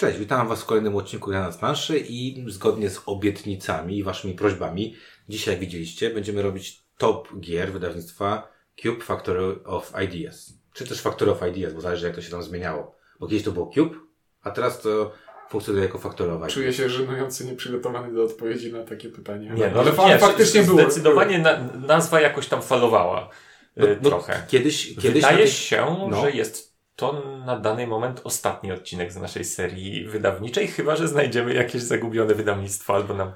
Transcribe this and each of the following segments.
Cześć, witam Was w kolejnym odcinku Jana z Planszy i zgodnie z obietnicami i Waszymi prośbami, dzisiaj jak widzieliście, będziemy robić top gier wydawnictwa Cube Factory of Ideas. Czy też Factory of Ideas, bo zależy jak to się tam zmieniało. Bo kiedyś to było Cube, a teraz to funkcjonuje jako Factory of Ideas. Czuję się żenująco nieprzygotowany do odpowiedzi na takie pytanie. Nie, no, ale fa- faktycznie było. Zdecydowanie na, nazwa jakoś tam falowała No, e, no, trochę. Kiedyś, kiedyś Wydaje tych- się, no. że jest to na dany moment ostatni odcinek z naszej serii wydawniczej, chyba że znajdziemy jakieś zagubione wydawnictwo albo nam.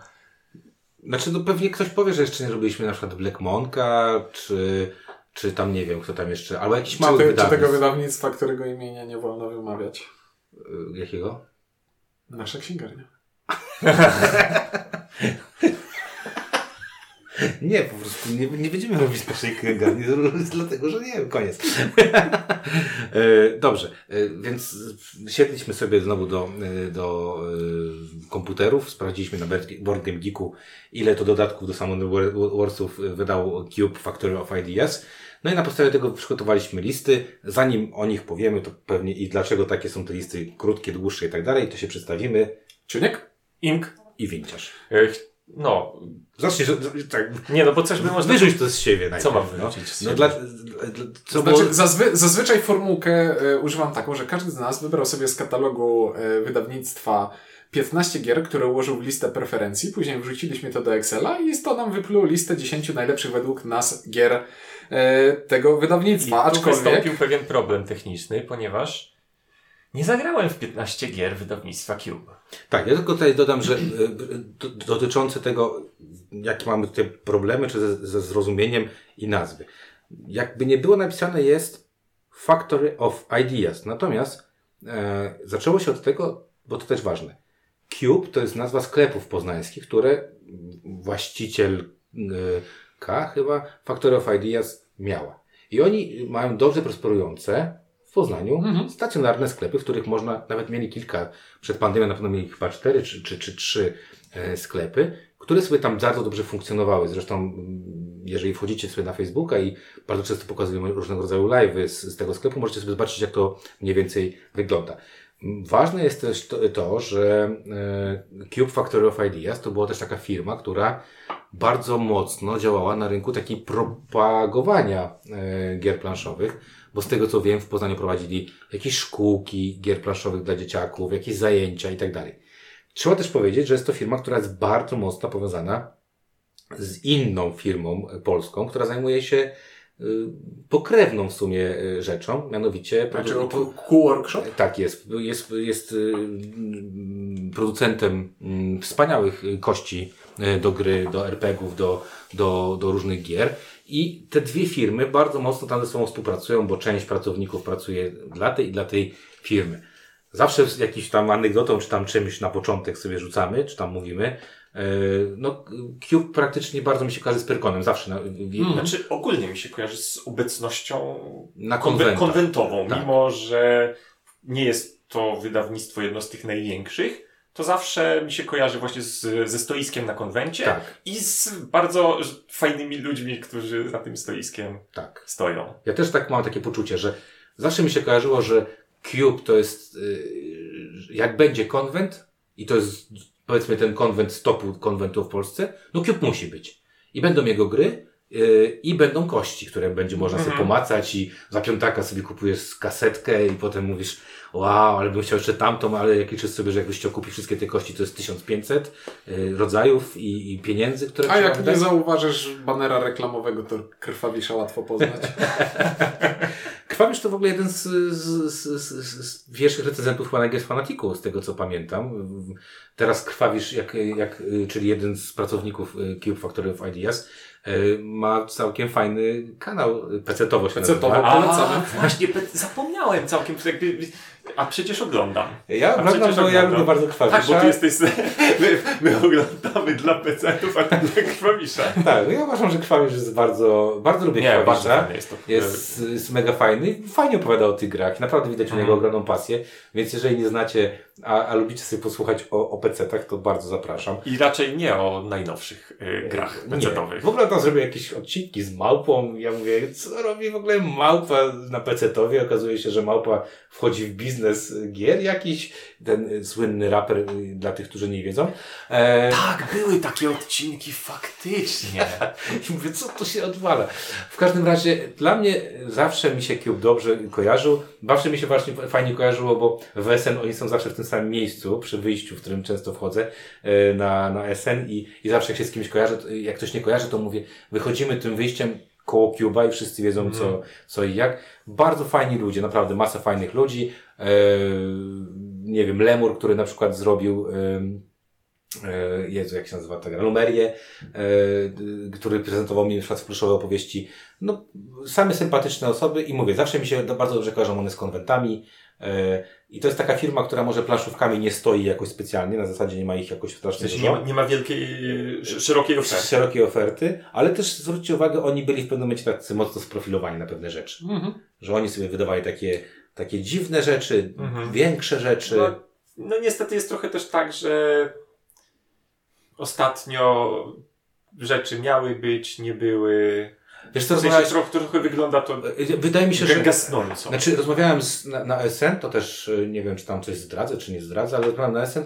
Znaczy, no pewnie ktoś powie, że jeszcze nie robiliśmy na przykład Black Monka, czy, czy tam nie wiem, kto tam jeszcze, albo jakiś Czy, mały te, czy wydawnictw. tego wydawnictwa, którego imienia nie wolno wymawiać? Y, Jakiego? Nasza księgarnia. Nie, po prostu nie, nie będziemy robić naszej księgarni, dlatego że nie, koniec. E, Dobrze, e, więc siedliśmy sobie znowu do, e, do komputerów, sprawdziliśmy na Board Game Geeku, ile to dodatków do Summon Warsów wydał Cube Factory of Ideas. No i na podstawie tego przygotowaliśmy listy. Zanim o nich powiemy, to pewnie i dlaczego takie są te listy krótkie, dłuższe i tak dalej, to się przedstawimy. Ciuniek? Ink. I winciarz. No, Zacznij, że- tak, nie, no bo coś by można. Wyrzuć to z siebie najpierw. Co mam no. wyrzucić z No dla, dla, co znaczy, było... zazwy, zazwyczaj formułkę e, używam taką, że każdy z nas wybrał sobie z katalogu e, wydawnictwa 15 gier, które ułożył w listę preferencji. Później wrzuciliśmy to do Excela i to nam wypluło listę 10 najlepszych według nas gier e, tego I wydawnictwa. tu Aczkolwiek wystąpił pewien problem techniczny, ponieważ nie zagrałem w 15 gier wydawnictwa Cube. Tak, ja tylko tutaj dodam, że do, dotyczące tego, jakie mamy tutaj problemy, czy ze, ze zrozumieniem i nazwy. Jakby nie było napisane jest Factory of Ideas. Natomiast e, zaczęło się od tego, bo to też ważne. Cube to jest nazwa sklepów poznańskich, które właściciel y, K chyba Factory of Ideas miała. I oni mają dobrze prosperujące Poznaniu Mhm. stacjonarne sklepy, w których można, nawet mieli kilka, przed pandemią na pewno mieli chyba cztery czy, czy, czy trzy e, sklepy, które sobie tam bardzo dobrze funkcjonowały. Zresztą, mm, jeżeli wchodzicie sobie na Facebooka i bardzo często pokazują różnego rodzaju live'y z, z tego sklepu, możecie sobie zobaczyć, jak to mniej więcej wygląda. Mm, Ważne jest też to, to że e, Cube Factory of Ideas to była też taka firma, która bardzo mocno działała na rynku takiej propagowania e, gier planszowych, bo z tego co wiem, w Poznaniu prowadzili jakieś szkółki gier planszowych dla dzieciaków, jakieś zajęcia i tak dalej. Trzeba też powiedzieć, że jest to firma, która jest bardzo mocno powiązana z inną firmą polską, która zajmuje się y, pokrewną w sumie y, rzeczą, mianowicie Znaczy Q-Workshop? tak, jest. Jest, jest y, producentem mm, wspaniałych kości do gry, do RPGów, do, do, do różnych gier. I te dwie firmy bardzo mocno tam ze sobą współpracują, bo część pracowników pracuje dla tej i dla tej firmy. Zawsze z jakimś tam anegdotą, czy tam czymś na początek sobie rzucamy, czy tam mówimy. y, No, Cube praktycznie bardzo mi się kojarzy z Pyrkonem, zawsze. Na, Mhm. Znaczy, ogólnie mi się kojarzy z obecnością na konwentach. konwentową, Tak. mimo że nie jest to wydawnictwo jedno z tych największych, to zawsze mi się kojarzy właśnie z, ze stoiskiem na konwencie Tak, i z bardzo fajnymi ludźmi, którzy za tym stoiskiem tak. stoją. Ja też tak mam takie poczucie, że zawsze mi się kojarzyło, że Cube to jest, yy, jak będzie konwent i to jest powiedzmy ten konwent z topu konwentu w Polsce, no Cube musi być. I będą jego gry yy, i będą kości, które będzie można sobie Mhm. pomacać i za piątaka sobie kupujesz kasetkę i potem mówisz wow, ale bym chciał jeszcze tamtą, ale jak liczysz sobie, że jakbyś chciał kupić wszystkie te kości, to jest 1500 yy, rodzajów i, i pieniędzy, które A jak nie zauważysz banera reklamowego, to krwawisza łatwo poznać. Krwawisz to w ogóle jeden z, z, z, z, z pierwszych recenzentów Games Fanaticu, z tego co pamiętam. Teraz Krwawisz, jak, jak, czyli jeden z pracowników y, Cube Factory of Ideas, y, ma całkiem fajny kanał PC-towo się PC-towo. nazywa. Polecamy. właśnie, zapomniałem całkiem, jakby, a przecież oglądam. Ja oglądam, bo ja oglądam. lubię bardzo Krwawisza. Tak, bo ty jesteś, my, my oglądamy dla PC-ów, a ty dla Krwawisza. Tak, ja uważam, że Krwawisz jest bardzo, bardzo lubię Nie, bardzo jest to. Jest, jest mega fajny. Fajnie opowiada o tych grach. Naprawdę widać u niego Mhm. ogromną pasję. Więc jeżeli nie znacie, a, a lubicie sobie posłuchać o, o PC-tach, to bardzo zapraszam. I raczej nie o najnowszych y, grach Nie. PC-owych. W ogóle tam zrobił jakieś odcinki z małpą. Ja mówię, co robi w ogóle małpa na PC-towie? Okazuje się, że małpa wchodzi w biznes biznes gier jakiś, ten słynny raper y, dla tych, którzy nie wiedzą. E, Tak, były takie odcinki faktycznie. I mówię, co to się odwala? W każdym razie dla mnie zawsze mi się Cube dobrze kojarzył. Zawsze mi się właśnie fajnie kojarzyło, bo w SN oni są zawsze w tym samym miejscu, przy wyjściu, w którym często wchodzę e, na, na SN i, i zawsze jak się z kimś kojarzę, jak ktoś nie kojarzy, to mówię, wychodzimy tym wyjściem koło Cube'a i wszyscy wiedzą co, co i jak. Bardzo fajni ludzie, naprawdę masa fajnych ludzi. E, nie wiem, Lemur, który na przykład zrobił em, e, Jezu, jak się nazywa ta gra? Lumerię, e, który prezentował mi na przykład w pluszowe opowieści. No, same sympatyczne osoby i mówię, zawsze mi się bardzo dobrze kojarzą one z konwentami. I to jest taka firma, która może planszówkami nie stoi jakoś specjalnie, na zasadzie nie ma ich jakoś W strasznie nie dużo. ma, nie ma wielkiej, sz- szerokiej oferty. Szerokiej oferty, ale też zwróćcie uwagę, oni byli w pewnym momencie tacy mocno sprofilowani na pewne rzeczy. Mhm. Że oni sobie wydawali takie, takie dziwne rzeczy, Mhm. większe rzeczy. No, no niestety jest trochę też tak, że ostatnio rzeczy miały być, nie były. Wiesz W co, sensie rozmawiałeś... trochę, trochę wygląda to Wydaje mi się, że... gasnąco. Znaczy, rozmawiałem z, na, na SN, to też nie wiem, czy tam coś zdradzę, czy nie zdradzę, ale rozmawiałem na SN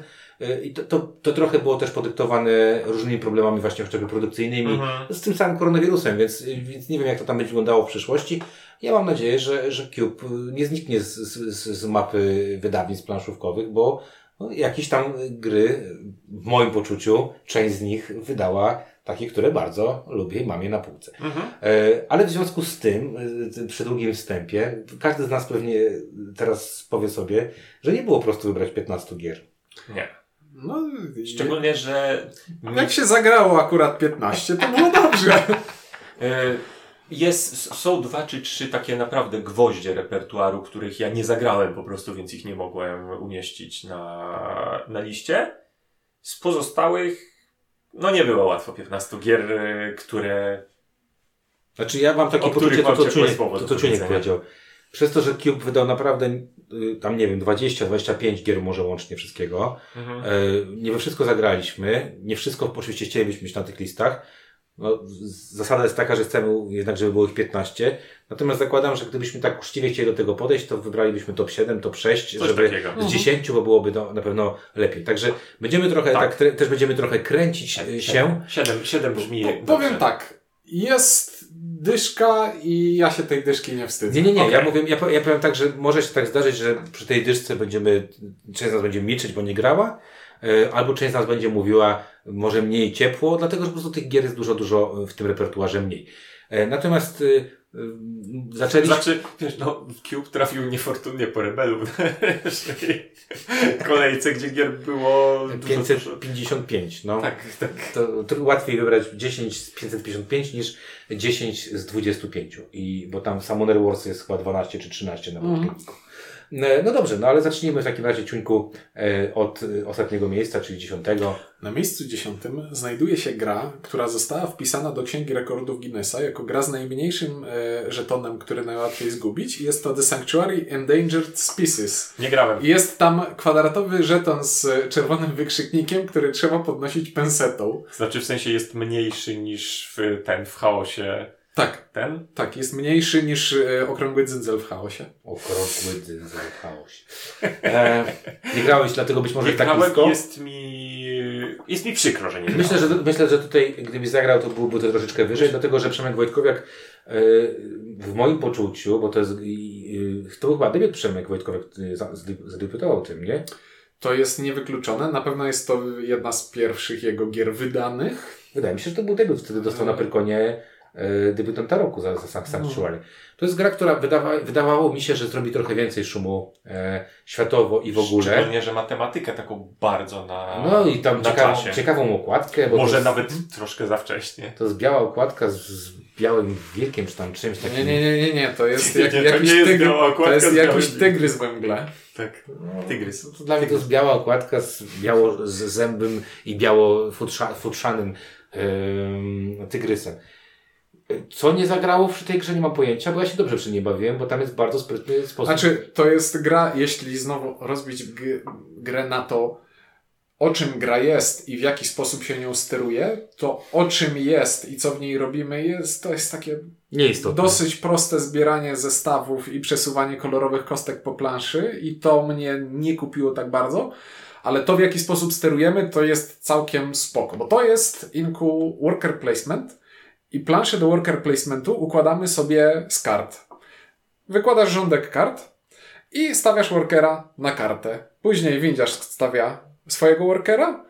i to, to, to trochę było też podyktowane różnymi problemami właśnie chociażby produkcyjnymi, Mhm. z tym samym koronawirusem, więc, więc nie wiem, jak to tam będzie wyglądało w przyszłości. Ja mam nadzieję, że, że Cube nie zniknie z, z, z z mapy wydawnictw planszówkowych, bo no, jakieś tam gry, w moim poczuciu, część z nich wydała takie, które bardzo lubię i mam je na półce. Mhm. E, Ale w związku z tym, e, przy długim wstępie, każdy z nas pewnie teraz powie sobie, że nie było prosto wybrać 15 gier. Nie. No, Szczególnie, że jak się zagrało akurat 15, to było dobrze. e, jest, są dwa czy trzy takie naprawdę gwoździe repertuaru, których ja nie zagrałem po prostu, więc ich nie mogłem umieścić na, na liście. Z pozostałych, no nie było łatwo 15 gier, e, które Znaczy ja mam takie O poczucie, to co Czuniek, to, co Czuniek powiedział. Przez to, że Cube wydał naprawdę, y, tam nie wiem, 20-25 gier może łącznie wszystkiego. Mhm. E, Nie we wszystko zagraliśmy. Nie wszystko oczywiście chcielibyśmy mieć na tych listach. No, zasada jest taka, że chcemy jednak, żeby było ich 15. Natomiast zakładam, że gdybyśmy tak uczciwie chcieli do tego podejść, to wybralibyśmy top 7, top 6, Coś żeby takiego. z 10, bo byłoby to na pewno lepiej. Także będziemy trochę, tak, Tak. też będziemy trochę kręcić e, się. Siedem, siedem brzmi. Po, dobrze. powiem tak. Jest dyszka i ja się tej dyszki nie wstydzę. Nie, nie, nie. Ja, Okej. mówię, ja, ja powiem tak, że może się tak zdarzyć, że przy tej dyszce będziemy, część z nas będzie milczeć, bo nie grała, e, albo część z nas będzie mówiła, może mniej ciepło, dlatego że po prostu tych gier jest dużo, dużo w tym repertuarze mniej. E, Natomiast y, y, zaczęliśmy... Znaczy, wiesz, no, Cube trafił niefortunnie po rebelu w naszej kolejce, gdzie gier było dużo, dużo. 555, no. Tak, tak. To, to łatwiej wybrać 10 z 555 niż 10 z 25. I, bo tam Summoner Wars jest chyba 12 czy 13 na Mhm. E, No dobrze, no ale zacznijmy w takim razie ciuńku e, od e, ostatniego miejsca, czyli dziesiątego. Na miejscu dziesiątym znajduje się gra, która została wpisana do Księgi Rekordów Guinnessa jako gra z najmniejszym żetonem, który najłatwiej zgubić. Jest to The Sanctuary Endangered Species. Nie grałem. Jest tam kwadratowy żeton z czerwonym wykrzyknikiem, który trzeba podnosić pensetą. Znaczy, w sensie jest mniejszy niż w ten, w chaosie. Tak, Ten? tak, jest mniejszy niż e, okrągły dzyndzel w chaosie. Okrągły dzyndzel w chaosie. E, nie grałeś, dlatego być może Nie tak i jest mi... Jest mi przykro, że nie grałem. Myślę że, myślę, że tutaj, gdybyś zagrał, to byłby to troszeczkę wyżej, dlatego że Przemek Wojtkowiak e, w moim poczuciu, bo to jest, to był chyba debiut Przemek Wojtkowiak e, zadebiutował tym, nie? To jest niewykluczone. Na pewno jest to jedna z pierwszych jego gier wydanych. Wydaje mi się, że to był debiut. Wtedy dostał na Pyrkonie e, debiutanta roku za, za San- Sanctuary. To jest gra, która wydawa, wydawało mi się, że zrobi trochę więcej szumu e, światowo i w ogóle. Szczególnie, że matematykę taką bardzo na No i tam ciekawą, czasie. ciekawą okładkę. Bo Może jest, nawet troszkę za wcześnie. To jest biała okładka z, z białym wilkiem, czy tam czymś takim. Nie, nie, nie, nie, nie. to jest jak, nie, to jakiś nie jest tygry, to jest z jakiś tygrys we mgle. Tak. No, Tygrys. To, to dla mnie to jest biała okładka z biało z zębym i biało futrza, futrzanym ym, tygrysem. Co nie zagrało przy tej grze, nie mam pojęcia, bo ja się dobrze przy niej bawiłem, bo tam jest bardzo sprytny sposób. Znaczy, to jest gra, jeśli znowu rozbić grę na to, o czym gra jest i w jaki sposób się nią steruje, to o czym jest i co w niej robimy jest, to jest takie Nieistotne. dosyć proste zbieranie zestawów i przesuwanie kolorowych kostek po planszy i to mnie nie kupiło tak bardzo, ale to w jaki sposób sterujemy to jest całkiem spoko, bo to jest inku worker placement i planszę do worker placementu układamy sobie z kart. Wykładasz rządek kart i stawiasz workera na kartę. Później windziarz stawia swojego workera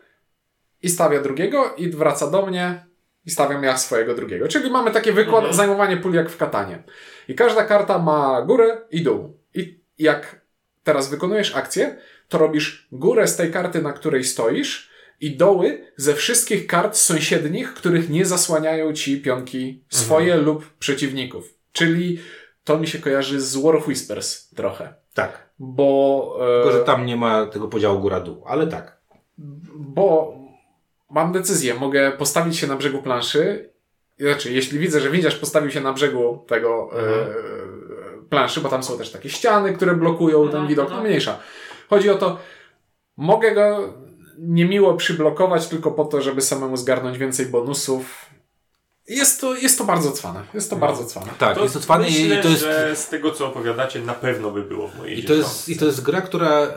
i stawia drugiego i wraca do mnie i stawiam ja swojego drugiego. Czyli mamy takie wykład, Mhm. zajmowanie puli jak w katanie. I każda karta ma górę i dół. I jak teraz wykonujesz akcję, to robisz górę z tej karty, na której stoisz i doły ze wszystkich kart sąsiednich, których nie zasłaniają ci pionki swoje lub przeciwników. Czyli to mi się kojarzy z War of Whispers trochę. Tak. Bo, e, Tylko, że tam nie ma tego podziału góra-dół, ale tak. bo mam decyzję, mogę postawić się na brzegu planszy. Znaczy, jeśli widzę, że widzisz postawił się na brzegu tego e, planszy, bo tam są też takie ściany, które blokują ten Mhm, widok, no mhm. mniejsza. Chodzi o to, mogę go niemiło przyblokować tylko po to, żeby samemu zgarnąć więcej bonusów. Jest to, jest to bardzo cwane. Jest to No. bardzo cwane. Tak, jest to cwane i myślę, to jest... że z tego, co opowiadacie, na pewno by było w mojej I to, jest. I to jest gra, która y,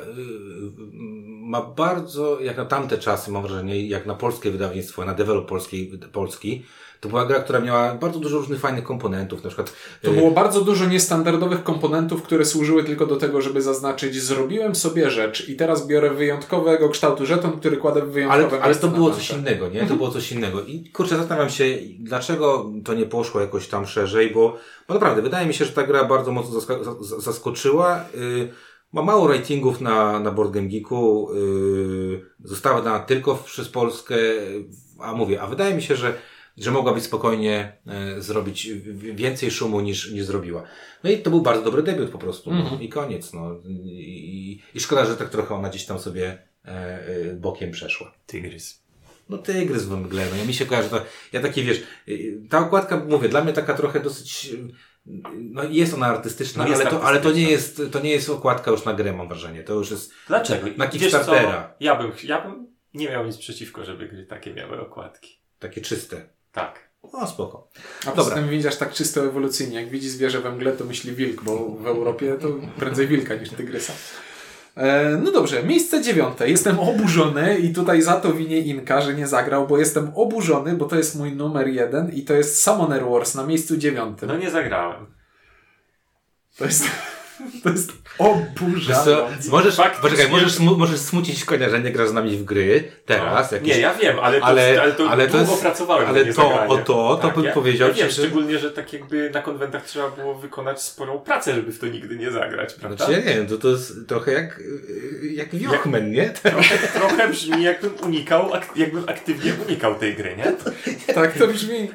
ma bardzo, jak na tamte czasy, mam wrażenie, jak na polskie wydawnictwo, na develop polski, polski, to była gra, która miała bardzo dużo różnych fajnych komponentów, na przykład To y, było bardzo dużo niestandardowych komponentów, które służyły tylko do tego, żeby zaznaczyć, zrobiłem sobie rzecz i teraz biorę wyjątkowego kształtu żeton, który kładę w wyjątkowe ale, ale to było coś innego, nie? To było coś innego. I kurczę, zastanawiam się, dlaczego to nie poszło jakoś tam szerzej, bo, bo naprawdę, wydaje mi się, że ta gra bardzo mocno zaskoczyła. Y, ma mało ratingów na, na Board Game Geeku, y, została dana tylko przez Polskę, a mówię, a wydaje mi się, że że mogła być spokojnie e, zrobić więcej szumu niż, niż zrobiła. No i to był bardzo dobry debiut po prostu. No, Mhm. I koniec. No. I, i, szkoda, że tak trochę ona gdzieś tam sobie e, bokiem przeszła. Tygrys. No tygrys we mgle, no ja mi się kojarzy to, ja takie wiesz, y, ta okładka, mówię, dla mnie taka trochę dosyć, no jest ona artystyczna, No jest ale, to, ale to nie jest, to nie jest okładka już na grę, mam wrażenie, to już jest, Dlaczego? Na Kickstartera. Ja bym, ja bym nie miał nic przeciwko, żeby gry takie miały okładki. takie czyste. Tak. No spoko. A poza Dobra. tym widzisz tak czysto ewolucyjnie. Jak widzi zwierzę we mgle, to myśli wilk, bo w Europie to prędzej wilka niż tygrysa. E, no dobrze, miejsce dziewiąte. Jestem oburzony i tutaj za to winię Inka, że nie zagrał, bo jestem oburzony, bo to jest mój numer jeden i to jest Summoner Wars na miejscu dziewiątym. No nie zagrałem. To jest, to jest oburzające. możesz, poczekaj, możesz, smu, możesz smucić konia, że nie grasz z nami w gry, teraz, no. jakieś, Nie, ja wiem, ale to, ale- ale, to ale to długo jest- pracowałem ale to- zagranie. o to, to bym ja, powiedział ja wiem, że- szczególnie, że tak jakby na konwentach trzeba było wykonać sporą pracę, żeby w to nigdy nie zagrać, prawda? Znaczy, ja nie wiem, to, to jest trochę jak, y, jak Wiochmen, nie? Trochę, trochę brzmi jakbym unikał, ak- jakbym aktywnie unikał tej gry, nie? Tak to brzmi.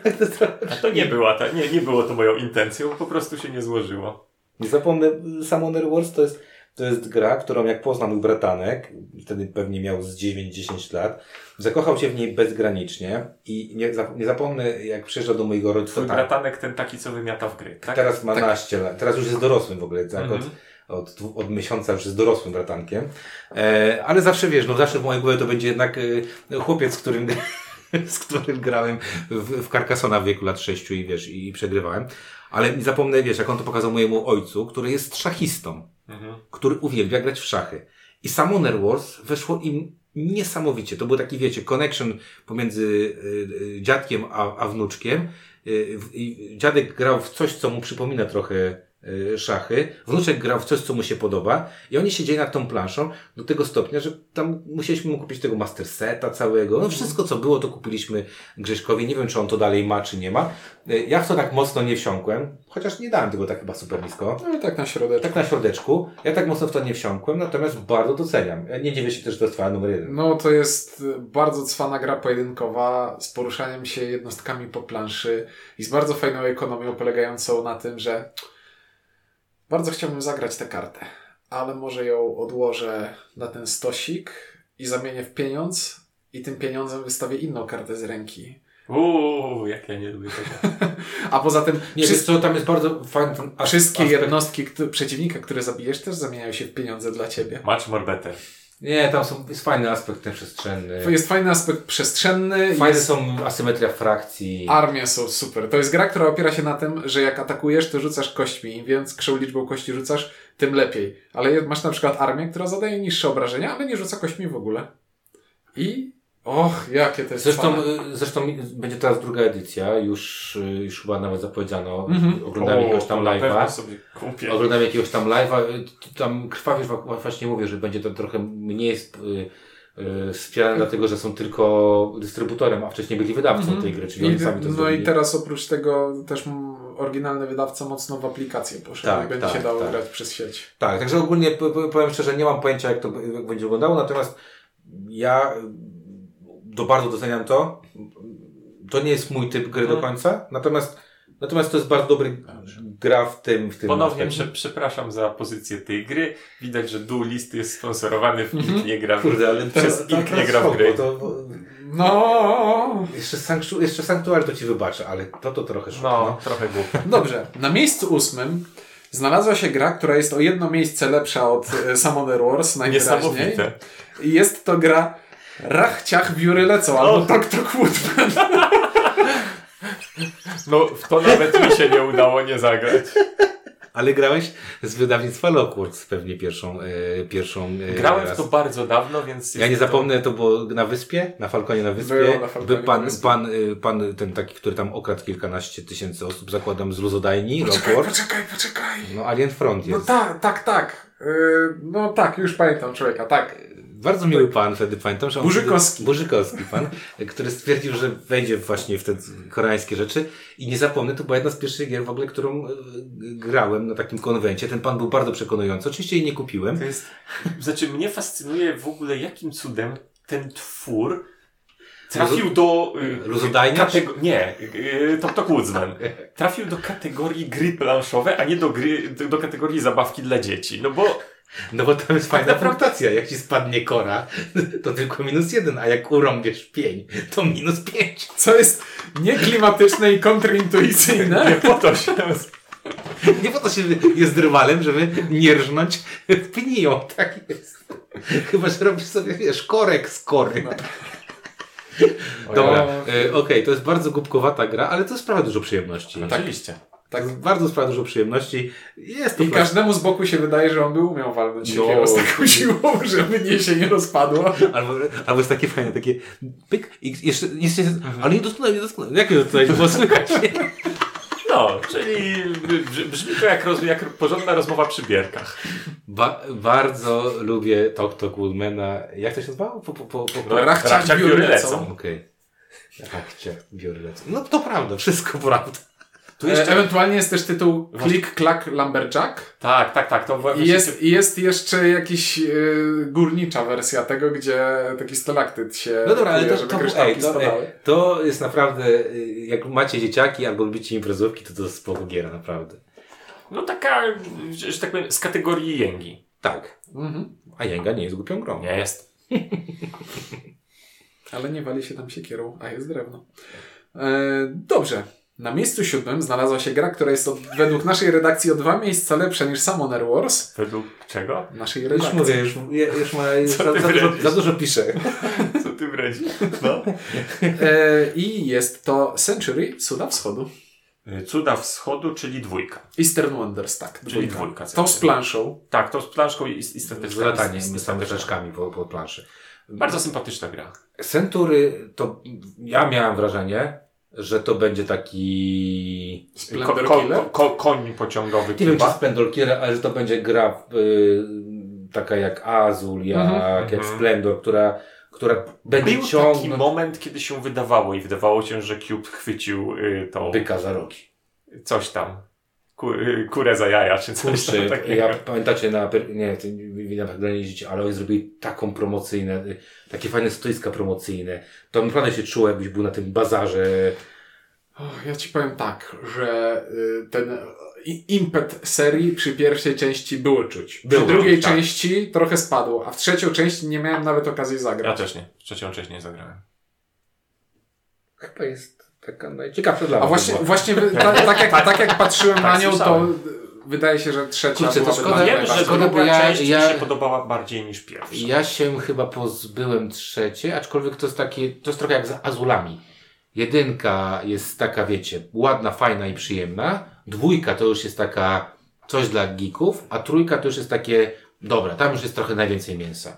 A to nie była ta, nie, nie było to moją intencją, po prostu się nie złożyło. Nie zapomnę, Summoner Wars to jest, to jest gra, którą jak poznał mój bratanek, wtedy pewnie miał z 9-10 lat, zakochał się w niej bezgranicznie i nie, nie zapomnę, jak przyjeżdżał do mojego rodzica, Twój tak, bratanek ten taki, co wymiata w gry, tak? teraz ma naście lat, teraz już jest dorosłym w ogóle, tak, Mhm. od, od, dwu- od miesiąca już jest dorosłym bratankiem, e, ale zawsze wiesz, no zawsze w mojej głowie to będzie jednak e, chłopiec, z którym, z którym grałem w, w Carcassona w wieku lat 6 i wiesz, i, i przegrywałem, ale nie zapomnę, wiesz, jak on to pokazał mojemu ojcu, który jest szachistą, Mhm. który uwielbia grać w szachy. I Summoner Wars weszło im niesamowicie. To był taki, wiecie, connection pomiędzy y, y, dziadkiem a, a wnuczkiem. Y, dziadek grał w coś, co mu przypomina trochę szachy. Wnuczek grał w coś, co mu się podoba. I oni siedzieli nad tą planszą do tego stopnia, że tam musieliśmy mu kupić tego master seta całego. No wszystko, co było, to kupiliśmy Grześkowi. Nie wiem, czy on to dalej ma, czy nie ma. Y, Ja w to tak mocno nie wsiąkłem, chociaż nie dałem tego tak chyba super nisko. No tak na środek. Tak na środeczku. Ja tak mocno w to nie wsiąkłem, natomiast bardzo doceniam. Nie dziwię się też, że to jest twoja numer jeden. No to jest bardzo cwana gra pojedynkowa z poruszaniem się jednostkami po planszy i z bardzo fajną ekonomią polegającą na tym, że bardzo chciałbym zagrać tę kartę, ale może ją odłożę na ten stosik i zamienię w pieniądz i tym pieniądzem wystawię inną kartę z ręki. Uuu, jak ja nie lubię tego. A poza tym Nie, wszys- wiesz co, tam jest bardzo fajny wszystkie aspekt. jednostki przeciwnika, które zabijesz też zamieniają się w pieniądze dla ciebie. Much more better. Nie, tam są, jest fajny aspekt ten przestrzenny. Jest fajny aspekt przestrzenny. Fajne jest... są asymetria frakcji. Armie są super. To jest gra, która opiera się na tym, że jak atakujesz, to rzucasz kośćmi. Im większą liczbą kości rzucasz, tym lepiej. Ale masz na przykład armię, która zadaje niższe obrażenia, ale nie rzuca kośćmi w ogóle. I... Och, jakie to jest Zresztą, y, zresztą będzie teraz druga edycja, już, y, już chyba nawet zapowiedziano. Mhm. Oglądałem jakiegoś tam live'a. Oglądałem jakiegoś tam live'a. y, Tam krwawisz wa- właśnie mówię, że będzie to trochę mniej sp- y, y, wspierane, dlatego że są tylko dystrybutorem, a wcześniej byli wydawcą tej gry, czyli. I, oni sami to no zrobili. i teraz oprócz tego też oryginalny wydawca mocno w aplikację poszedł Tak, i będzie tak, się dało tak. grać przez sieć. Tak, także ogólnie powiem szczerze, nie mam pojęcia jak to będzie wyglądało, natomiast ja to bardzo doceniam to. To nie jest mój typ gry do Mhm. końca, natomiast, natomiast to jest bardzo dobry gra w tym, w tym Ponownie prze, przepraszam za pozycję tej gry. Widać, że Duelist jest sponsorowany w Mhm. Ink nie gra w Kurde, ale przez to- Ink nie gra w gry. To, No, jeszcze, sanktu, jeszcze Sanctuary to ci wybaczę, ale to to trochę szok. No, trochę głupio. Dobrze. Na miejscu ósmym znalazła się gra, która jest o jedno miejsce lepsza od e, Summoner Wars, najwyraźniej. Niesamowite. I jest to gra Rachciach Wióry Lecą, albo Tok Tok Woodman. No, w to nawet mi się nie udało nie zagrać. Ale grałeś z wydawnictwa Lockworks pewnie pierwszą, e, pierwszą e, Grałem w raz. to bardzo dawno, więc... Ja nie to- zapomnę, to było na wyspie, na Falconie na wyspie. Było na Falconie Był pan, na wyspie. pan, y, pan ten taki, który tam okradł kilkanaście tysięcy osób, zakładam z luzodajni, Poczekaj, Lockworks. poczekaj, poczekaj. No Alien Front No jest. tak, tak, tak. Yy, no tak, już pamiętam człowieka, tak. Bardzo miły pan wtedy, pamiętam, że on Burzykowski. Wtedy, Burzykowski pan, który stwierdził, że wejdzie właśnie w te koreańskie rzeczy i nie zapomnę, to była jedna z pierwszych gier w ogóle, którą e, grałem na takim konwencie. Ten pan był bardzo przekonujący. Oczywiście jej nie kupiłem. To jest... Znaczy, mnie fascynuje w ogóle, jakim cudem ten twór trafił do... y, Luzodajnia? Katego- nie, y, Tok Tok Woodsman. Trafił do kategorii gry planszowe, a nie do gry, do kategorii zabawki dla dzieci. No bo No bo tam jest fajna punktacja. Jak ci spadnie kora, to tylko minus jeden, a jak urąbiesz pień, to minus pięć. Co jest nieklimatyczne i kontrintuicyjne. nie po to się... Nie po to się jest rywalem, żeby nie rżnąć pniją. Tak jest. Chyba, że robisz sobie, wiesz, korek z kory. Dobra, e, okej, to jest bardzo głupkowata gra, ale to sprawia dużo przyjemności. Oczywiście. Tak, bardzo sprawia dużo przyjemności. Jest to I każdemu z boku się wydaje, że on by umiał walnąć No. siekierą z taką siłą, żeby nie się nie rozpadło. Albo, albo jest takie fajne, takie pyk i jeszcze, jeszcze ale nie doskonale, nie doskonale. Jak to tutaj było słychać? No, czyli brz- brzmi to jak, roz, jak porządna rozmowa przy bierkach. Ba bardzo lubię Tok Tok Woodmana. Jak to się nazywało? Po, po, po, po, No, Rachciach Rachciach biury biury lecą. Okej. Rachciach biorę lecą. No to prawda, wszystko prawda. Tu jeszcze... E, Ewentualnie jest też tytuł Click Clack Lumberjack. Tak, tak, tak. To I właśnie jest, i jest jeszcze jakiś y, górnicza wersja tego, gdzie taki stalaktyt się No dobra, ale to, żeby to, ej, to, ej, to jest naprawdę, y, jak macie dzieciaki albo lubicie imprezówki, to to jest spoko giera, naprawdę. No taka, że że tak powiem, z kategorii jęgi. Tak. Mhm. A Jęga nie jest głupią grą. Nie jest. Ale nie wali się tam siekierą, a jest drewno. E, dobrze. Na miejscu siódmym znalazła się gra, która jest od, według naszej redakcji o dwa miejsca lepsza niż Summoner Wars. Według czego? Naszej Już redakcji. mówię, już, już ma, Co za, za, dużo, za dużo piszę. Co ty wredzi? No. E, I jest to Century, Cuda Wschodu. Cuda Wschodu, czyli dwójka. Eastern Wonders, tak. Czyli dwójka. To z planszą. Tak, to z planszką i, i Z lataniem, z- z z po, po planszy. Bardzo sympatyczna gra. Century, to ja miałem wrażenie, że to będzie taki... Ko, ko, ko, ko, koń pociągowy Nie wiem, czy. Splendor Killer, ale że to będzie gra y, taka jak Azul, jak, Mhm. jak Mhm. Splendor, która, która będzie Był taki ciągnąć moment, kiedy się wydawało i wydawało się, że Cube chwycił y, to byka za rogi. coś tam. Ku, kurę za jaja, czy coś Kurczę, takiego. ja pamiętacie na, nie, na jeździcie, ale oni zrobili taką promocyjne, takie fajne stoiska promocyjne. To naprawdę się czuło, jakbyś był na tym bazarze. O, ja ci powiem tak, że y, ten impet serii przy pierwszej części było czuć. Przy Było drugiej czuć, tak. części trochę spadło, a w trzecią część nie miałem nawet okazji Ja zagrać. też nie. Trzecią część nie zagrałem. Chyba jest taka najciekawsza dla A mnie właśnie, była. właśnie wy- ta, tak, jak, tak jak patrzyłem Tak, na nią, to wydaje się, że trzecia Kurczę, to szkoda- dla Wiem, że szkoda, druga bo ja- część ja- mi się podobała bardziej niż pierwsza. Ja się chyba pozbyłem trzeciej, aczkolwiek to jest takie, to jest trochę jak z Azulami. Jedynka jest taka, wiecie, ładna, fajna i przyjemna. Dwójka to już jest taka coś dla geeków, a trójka to już jest takie, dobra, tam już jest trochę najwięcej mięsa.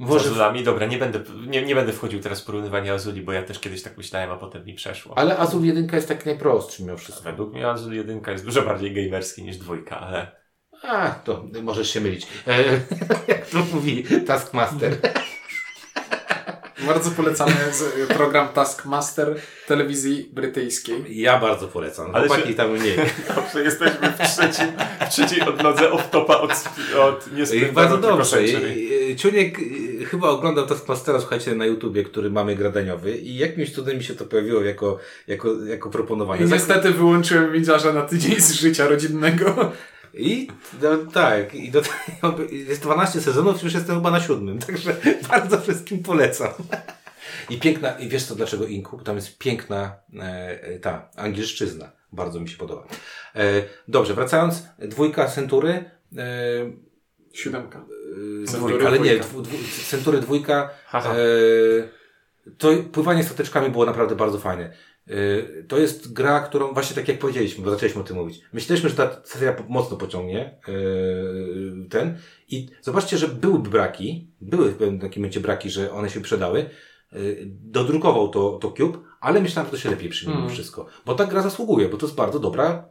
Z Może, Azulami, dobra, nie będę, nie, nie będę wchodził teraz w porównywanie Azuli, bo ja też kiedyś tak myślałem, a potem mi przeszło. ale Azul jedynka jest taki najprostszy mimo wszystko. Według mnie Azul 1 jest dużo bardziej gamerski niż dwójka, ale A, to możesz się mylić. E, jak to mówi Taskmaster. Bardzo polecamy program Taskmaster telewizji brytyjskiej. Ja bardzo polecam. Ale się- tam mniej. dobrze, jesteśmy w, trzecim, w trzeciej odnodze off-topa od, od I niespędzonego bardzo dobrze. Ciuniek y, chyba oglądał Taskmastera, słuchajcie, na YouTubie, który mamy gradaniowy i jakimś cudem mi się to pojawiło jako, jako, jako proponowanie. I niestety wyłączyłem widziarza na tydzień z życia rodzinnego. I no, tak, i do, jest 12 sezonów, już jestem chyba na siódmym, także bardzo wszystkim polecam. I piękna, i wiesz co, dlaczego Inku? Tam jest piękna e, ta angielszczyzna. Bardzo mi się podoba. E, dobrze, wracając, dwójka Century. E, Siódemka. e, Century dwójka, ale nie, dwójka. dwu, dwu, Century dwójka. E, to pływanie stateczkami było naprawdę bardzo fajne. E, To jest gra, którą właśnie tak jak powiedzieliśmy, bo zaczęliśmy o tym mówić. Myśleliśmy, że ta seria mocno pociągnie e, ten i zobaczcie, że byłyby braki, były w pewnym takim momencie braki, że one się przydały. E, Dodrukował to, to Cube, ale myślałem, że to się lepiej przyjmie Mm. wszystko. Bo ta gra zasługuje, bo to jest bardzo dobra,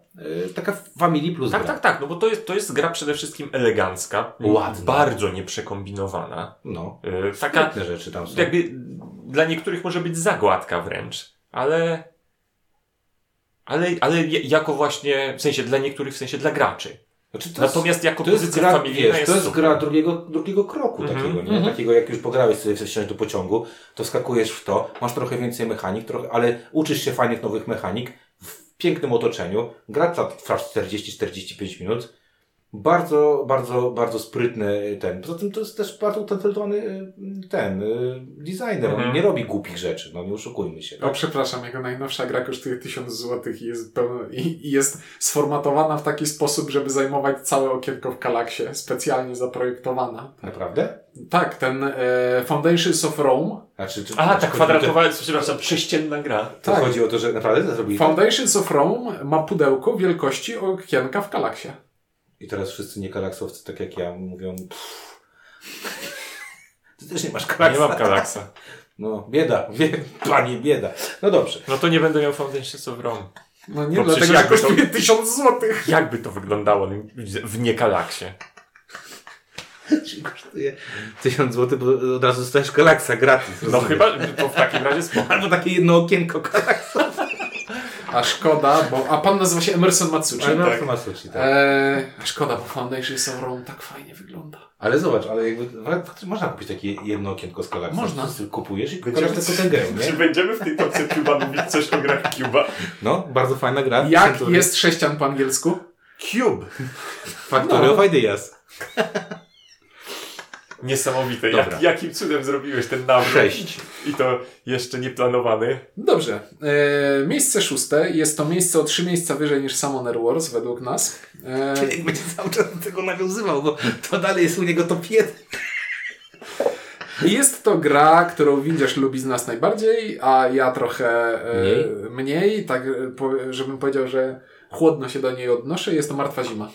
taka Family Plus Tak, gra. tak, tak, no bo to jest, to jest gra przede wszystkim elegancka, Ładna. bardzo nieprzekombinowana, No. yy, taka rzeczy tam są. jakby dla niektórych może być zagładka wręcz, ale ale, ale jako właśnie, w sensie dla niektórych, w sensie dla graczy. Znaczy, to jest- Natomiast jako To pozycja gra, familijna wiesz, jest to jest super. gra drugiego, drugiego kroku Mhm, takiego, nie? Takiego jak już pograłeś sobie wsiąść do pociągu, to skakujesz w to, masz trochę więcej mechanik, trochę, ale uczysz się fajnych nowych mechanik w pięknym otoczeniu. Gra trwa 40-45 minut. Bardzo, bardzo, bardzo sprytny ten. Poza tym to jest też bardzo utalentowany y, ten y, designer. On Mhm. nie robi głupich rzeczy, no nie oszukujmy się. O, przepraszam, jego najnowsza gra kosztuje 1000 zł i jest, pełno, i, i jest sformatowana w taki sposób, żeby zajmować całe okienko w Kalaksie. Specjalnie zaprojektowana. Naprawdę? Tak, ten e, Foundations of Rome. Znaczy, czy, A, czy ta chodzi- kwadratowa, przepraszam, prześcienna gra. To Tak. chodzi o to, że naprawdę to zrobili tak? Foundations of Rome ma pudełko wielkości okienka w Kalaksie. I teraz wszyscy niekalaksowcy, tak jak ja, mówią pff. Ty też nie masz kalaksa. Nie mam Kalaksa. No, bieda, wie, panie, bieda. No dobrze. No to nie będę miał Foundations of Rome. No nie, No dlatego, że jakby to- kosztuje 1000 zł. Jakby to wyglądało w niekalaksie? Czyli kosztuje 1000 zł, bo od razu dostajesz kalaksa gratis. No chyba, to w takim razie spoko. Albo takie jedno okienko kalaksa. A szkoda, bo... A pan nazywa się Emerson Matsuchi. Ale tak. tak. ma sushi, tak. Eee, a szkoda, bo Foundations of Rome tak fajnie wygląda. Ale zobacz, ale jakby faktycznie można kupić takie jedno okienko z kalaksa. Można. Kupujesz i pokażesz tylko tę grę, Czy nie? będziemy w tej topce Cuba mówić coś o grach Cuba? No, bardzo fajna gra. Jak jest sześcian po angielsku? Cube! Factory No. of Ideas. Niesamowite. Dobra. Jak, jakim cudem zrobiłeś ten nawrót? Sześć. I to jeszcze nieplanowany. Dobrze. Eee, miejsce szóste. Jest to miejsce o trzy miejsca wyżej niż Summoner Wars według nas. Eee, Czyli będzie cały czas do tego nawiązywał, bo to dalej jest u niego top 1. I Jest to gra, którą Windziarz lubi z nas najbardziej, a ja trochę e, Mniej? mniej, tak e, po, żebym powiedział, że chłodno się do niej odnoszę. Jest to Martwa Zima.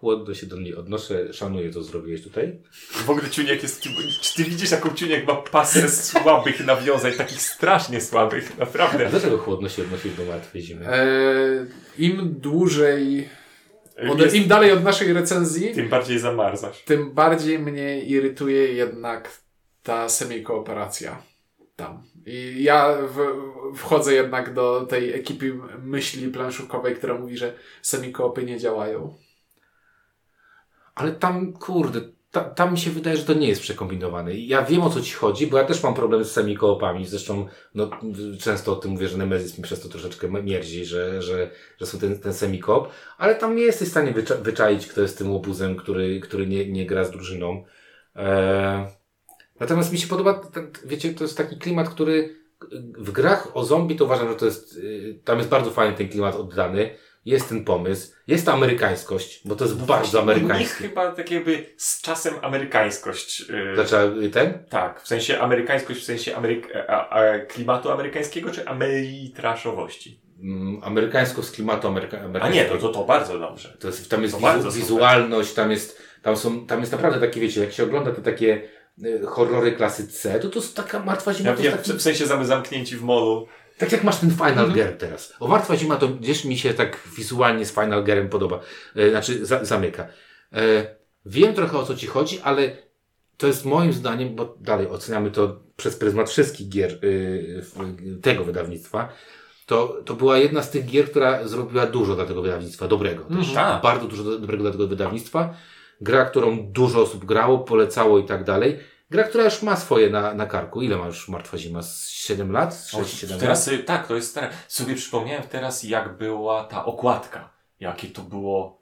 Chłodno się do niej odnoszę, szanuję, co zrobiłeś tutaj. W ogóle Ciuniek jest... Czy ty widzisz, jaką Ciuniek ma pasę słabych nawiązań, takich strasznie słabych, A naprawdę. dlaczego chłodno się odnosi do martwej zimy? E, Im dłużej, od, Jest, im dalej od naszej recenzji, tym bardziej zamarzasz. tym bardziej mnie irytuje jednak ta semi-kooperacja tam. I ja w, wchodzę jednak do tej ekipy myśli planszówkowej, która mówi, że semi-koopy nie działają. Ale tam, kurde, ta, tam mi się wydaje, że to nie jest przekombinowane. Ja wiem o co ci chodzi, bo ja też mam problem z semikoopami. Zresztą, no, często o tym mówię, że Nemesis mi przez to troszeczkę mierzi, że, że, że są ten, ten semikoop, ale tam nie jesteś w stanie wycza wyczaić, kto jest tym łobuzem, który, który nie, nie gra z drużyną. Eee, natomiast mi się podoba, ten, wiecie, to jest taki klimat, który w grach o zombie to uważam, że to jest, y, tam jest bardzo fajny ten klimat oddany. Jest ten pomysł, jest ta amerykańskość, bo to jest No bardzo U nich amerykańskie. chyba tak jakby z czasem amerykańskość. Yy, Dlaczego ten? tak, w sensie amerykańskość, w sensie Ameryk a, a, klimatu amerykańskiego, czy amerytraszowości? Mm, amerykańsko z klimatu ameryka, A nie, amerykańskiego. to, to, to bardzo dobrze. To jest, tam jest To wizu, wizualność, tam jest, tam są, tam jest naprawdę takie, wiecie, jak się ogląda te takie y, horrory klasy C, to to jest taka martwa zima, Ja, to taki, w sensie zam- zamknięci w molu. Tak jak masz ten Final Mhm. Gear teraz. O martwa zima to gdzieś mi się tak wizualnie z Final Gearem podoba, e, znaczy za, zamyka. E, wiem trochę o co ci chodzi, ale to jest moim zdaniem, bo dalej oceniamy to przez pryzmat wszystkich gier y, tego wydawnictwa, to, to była jedna z tych gier, która zrobiła dużo dla tego wydawnictwa, dobrego też. Tak. Bardzo dużo do- dobrego dla tego wydawnictwa. Gra, którą dużo osób grało, polecało i tak dalej. Gra, która już ma swoje na, na karku. Ile ma już Martwa Zima? Z 7 lat? Z 6-7 lat? Teraz, y, tak, to jest teraz. Sobie przypomniałem teraz, jak była ta okładka. Jakie to było.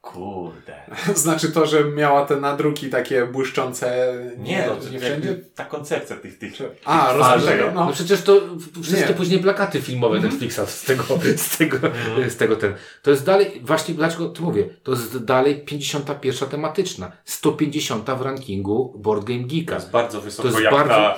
Kurde. Znaczy to, że miała te nadruki takie błyszczące Nie, no, nie nie wszędzie? Ta koncepcja tych, tych. A, rozumiem. No. No przecież to wszystkie Nie. później plakaty filmowe Netflixa z tego, z tego, z tego ten. To jest dalej, właśnie dlaczego to mówię, to jest dalej 51 tematyczna, 150 w rankingu Board Game To Geeka. jest bardzo wysoko, To jest jak bardzo- na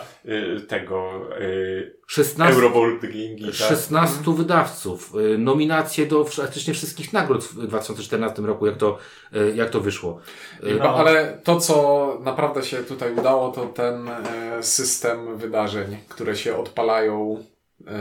tego y, 16, Euroboard Game Geeka. 16 wydawców, y, nominacje do praktycznie wszystkich nagród w 2014 roku, jak to, y, jak to wyszło. Y, No, ale to, co naprawdę się tutaj udało, to ten e, system wydarzeń, które się odpalają e,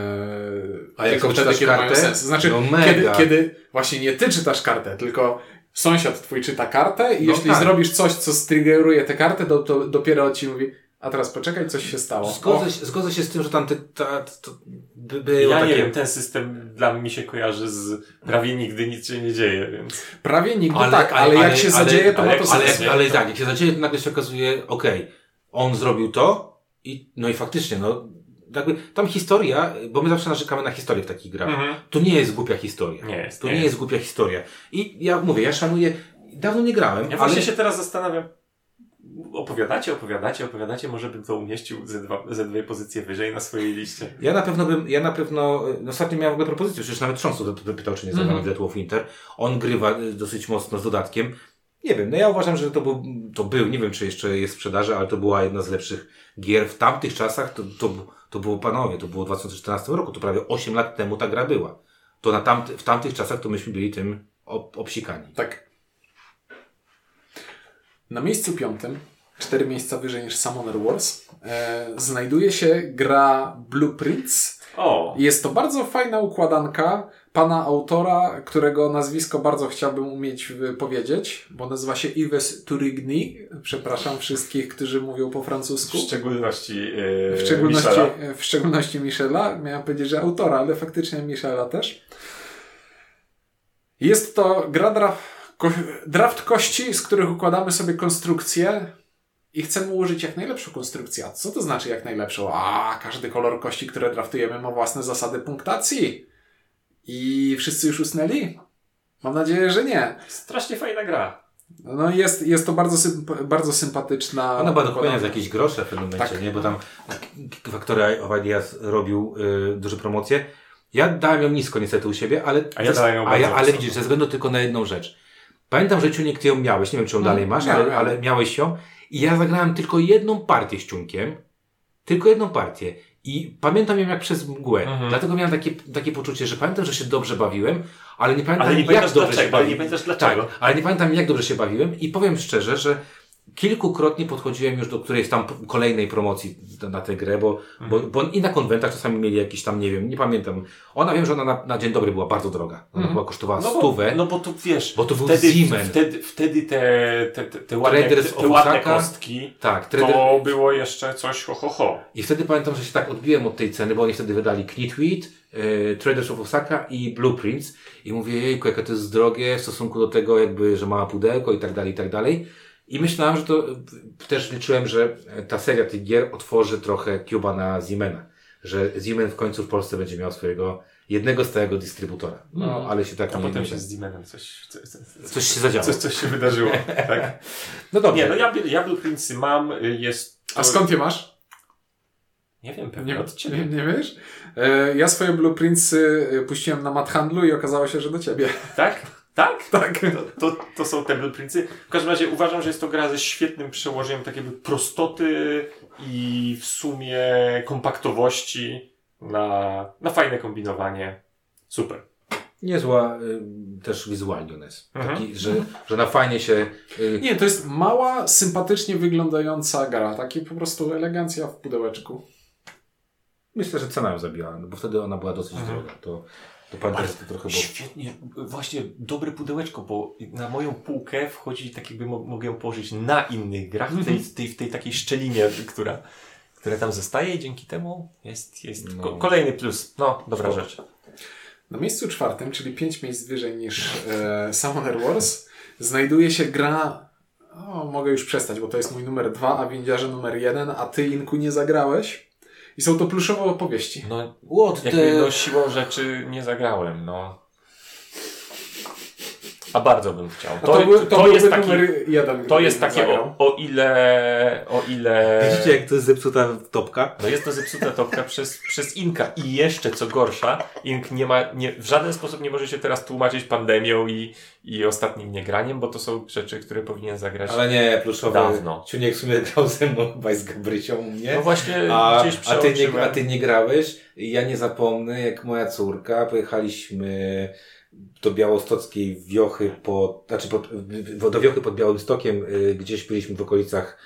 A jak tylko to wtedy, kiedy mają kartę? sens. Znaczy, No kiedy, kiedy właśnie nie ty czytasz kartę, tylko sąsiad twój czyta kartę i No jeśli tak. zrobisz coś, co striggeruje tę kartę, to, to dopiero ci mówi, a teraz poczekaj, coś się stało. Zgodzę, się- zgodzę się z tym, że tam te, ta, to by, było Ja takie... nie wiem, ten system dla mnie się kojarzy z prawie nigdy nic się nie dzieje, więc. Prawie nigdy tak, ale, jak się zadzieje, to ale ma to ale, sens. jak, ale tak, jak się zadzieje, to nagle się okazuje, okej, on zrobił to i no i faktycznie, no jakby tam historia, bo my zawsze narzekamy na historię w takich grach. Mhm. To nie jest głupia historia. Nie jest, To nie nie, jest. jest głupia historia. I ja mówię, ja szanuję, dawno nie grałem, Ja ale właśnie się teraz zastanawiam. Opowiadacie, opowiadacie, opowiadacie, może bym to umieścił ze, dwa, ze dwie pozycje wyżej na swojej liście. ja na pewno bym, ja na pewno, no ostatnio miałem w ogóle propozycję, przecież nawet Trząsu to, to pytał, czy nie zagramy Mhm. w Winter. On grywa y, dosyć mocno z dodatkiem. Nie wiem, no ja uważam, że to był, to był, nie wiem czy jeszcze jest w sprzedaży, ale to była jedna z lepszych gier w tamtych czasach, to, to, to było panowie, to było w 2014 roku, to prawie 8 lat temu ta gra była. To na tamty, w tamtych czasach to myśmy byli tym ob, obsikani. Tak. Na miejscu piątym, cztery miejsca wyżej niż Summoner Wars, e, znajduje się gra Blueprints. O! Jest to bardzo fajna układanka pana autora, którego nazwisko bardzo chciałbym umieć powiedzieć, bo nazywa się Yves Turigny. Przepraszam wszystkich, którzy mówią po W francusku. szczególności, yy, W szczególności, Michela. w szczególności Michela. Miałem powiedzieć, że autora, ale faktycznie Michela też. Jest to gra draft, draft kości, z których układamy sobie konstrukcję i chcemy ułożyć jak najlepszą konstrukcję. A co to znaczy jak najlepszą? A, każdy kolor kości, które draftujemy ma własne zasady punktacji. I wszyscy już usnęli? Mam nadzieję, że nie. Strasznie fajna gra. No jest, jest to bardzo, symp- bardzo sympatyczna. Ona była do kupienia układanka. za jakieś grosze w pewnym momencie, Tak. nie? Bo tam Factory of Ideas robił y, duże promocje. Ja dałem ją nisko niestety u siebie, ale... A ja dałem ją a ja, Ale widzisz, ze względu tylko na jedną rzecz. Pamiętam, że Ciuniek, ty ją miałeś, nie wiem, czy ją dalej masz, miałem, ale, ale miałeś ją. I ja zagrałem tylko jedną partię z Ciunkiem. Tylko jedną partię. I pamiętam ją jak przez mgłę. Mhm. Dlatego miałem takie, takie poczucie, że pamiętam, że się dobrze bawiłem, ale nie pamiętam Ale nie jak dobrze się dlaczego, ale nie bawiłem. pamiętasz dlaczego. Tak, ale nie pamiętam jak dobrze się bawiłem i powiem szczerze, że kilkukrotnie podchodziłem już do którejś tam kolejnej promocji na- tę grę, bo, bo, bo i na konwentach czasami mieli jakiś tam, nie wiem, nie pamiętam. Ona wiem, że ona na, na dzień dobry była bardzo droga. Ona Mhm. była kosztowała No bo, stówę. no bo tu wiesz, Bo to był wtedy, Siemens. wtedy, wtedy te, te, te, te ładne, te, te ładne kostki, tak, trader, to było jeszcze coś ho, ho, ho. I wtedy pamiętam, że się tak odbiłem od tej ceny, bo oni wtedy wydali Knitweed, yy, Traders of Osaka i Blueprints. I mówię, jejku, jakie to jest drogie w stosunku do tego, jakby, że mała pudełko i tak dalej, i tak dalej. I myślałem, że to, też liczyłem, że ta seria tych gier otworzy trochę Cuba na Siemena. Że Siemen w końcu w Polsce będzie miał swojego, jednego stałego dystrybutora. No, Mhm. ale się tak A nie potem się z Demonem coś, coś, coś, Coś się zadziało. coś, coś się wydarzyło. tak? No dobrze. Nie, no ja, ja Blueprintsy mam, jest... A skąd je masz? Nie wiem, pewnie Nie, od ciebie. nie, nie wiesz? E, ja swoje blueprintsy puściłem na mat handlu i okazało się, że do ciebie. Tak? Tak? Tak. To, to, to są te blueprintsy. W każdym razie uważam, że jest to gra ze świetnym przełożeniem takiej prostoty i w sumie kompaktowości na, na fajne kombinowanie. Super. Niezła y, też wizualnie ona jest. Mhm. Taki, że, że na fajnie się... Y, Nie, to jest mała, sympatycznie wyglądająca gra. Taki po prostu elegancja w pudełeczku. myślę, że cena ją zabiła, no bo wtedy ona była dosyć Mhm. droga. To, to pamiętam, to trochę było... Świetnie, właśnie dobre pudełeczko, bo na moją półkę wchodzi tak jakby mo- mogę ją położyć na innych grach, w tej, tej, w tej takiej szczelinie, która, która tam zostaje i dzięki temu jest, jest No. ko- kolejny plus. No, dobra Spoko. rzecz. Na miejscu czwartym, czyli 5 miejsc wyżej niż e, Summoner Wars, znajduje się gra. O, mogę już przestać, bo to jest mój numer dwa, a windiarze numer jeden, a ty, Inku, nie zagrałeś. I są to pluszowe opowieści. No, What jakby the... no, siłą rzeczy nie zagrałem, no. A bardzo bym chciał. To, był, to, to byłby jest taki, numer jeden. to jest takie o, o ile, o ile... Widzicie, jak to jest zepsuta topka? No jest to zepsuta topka przez, przez Inka i jeszcze co gorsza, Ink nie ma, nie, w żaden sposób nie może się teraz tłumaczyć pandemią i, i ostatnim niegraniem, bo to są rzeczy, które powinien zagrać. Ale nie, pluszowy. Dawno. Ciuniek w sumie grał ze mną chyba z Gabrysią u mnie. No właśnie A, gdzieś a, ty nie, a ty nie grałeś? Ja nie zapomnę, jak moja córka, pojechaliśmy do Białostockiej Wiochy pod, znaczy pod, do Wiochy pod Białymstokiem, y, gdzieś byliśmy w okolicach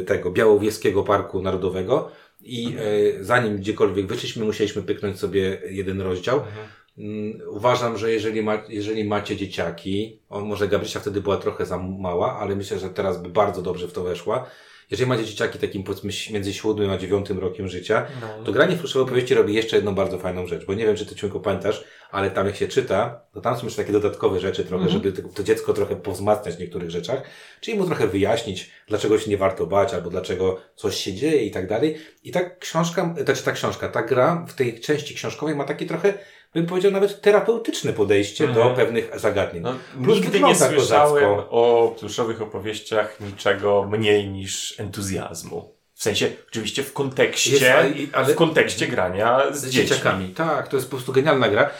y, tego Białowieskiego Parku Narodowego i y, zanim gdziekolwiek wyszliśmy, musieliśmy pyknąć sobie jeden rozdział. Mhm. Mm, Uważam, że jeżeli, ma, jeżeli macie dzieciaki, on może Gabrysia wtedy była trochę za mała, ale myślę, że teraz by bardzo dobrze w to weszła. Jeżeli macie dzieciaki takim powiedzmy między 7 a 9 rokiem życia, No. to granie w pluszowe opowieści robi jeszcze jedną bardzo fajną rzecz, bo nie wiem, czy ty ciągle pamiętasz, ale tam jak się czyta, to tam są jeszcze takie dodatkowe rzeczy trochę, Mhm. żeby to, dziecko trochę powzmacniać w niektórych rzeczach, czyli mu trochę wyjaśnić, dlaczego się nie warto bać, albo dlaczego coś się dzieje i tak dalej. I ta książka, znaczy ta książka, ta gra w tej części książkowej ma takie trochę, bym powiedział, nawet terapeutyczne podejście Mhm. do pewnych zagadnień. No, Plus nigdy nie słyszałem kozacko. o pluszowych opowieściach niczego mniej niż entuzjazmu. W sensie, oczywiście w kontekście, Jest, ale- ale- w kontekście grania z, z dziećmi. dzieciakami. Tak, to jest po prostu genialna gra.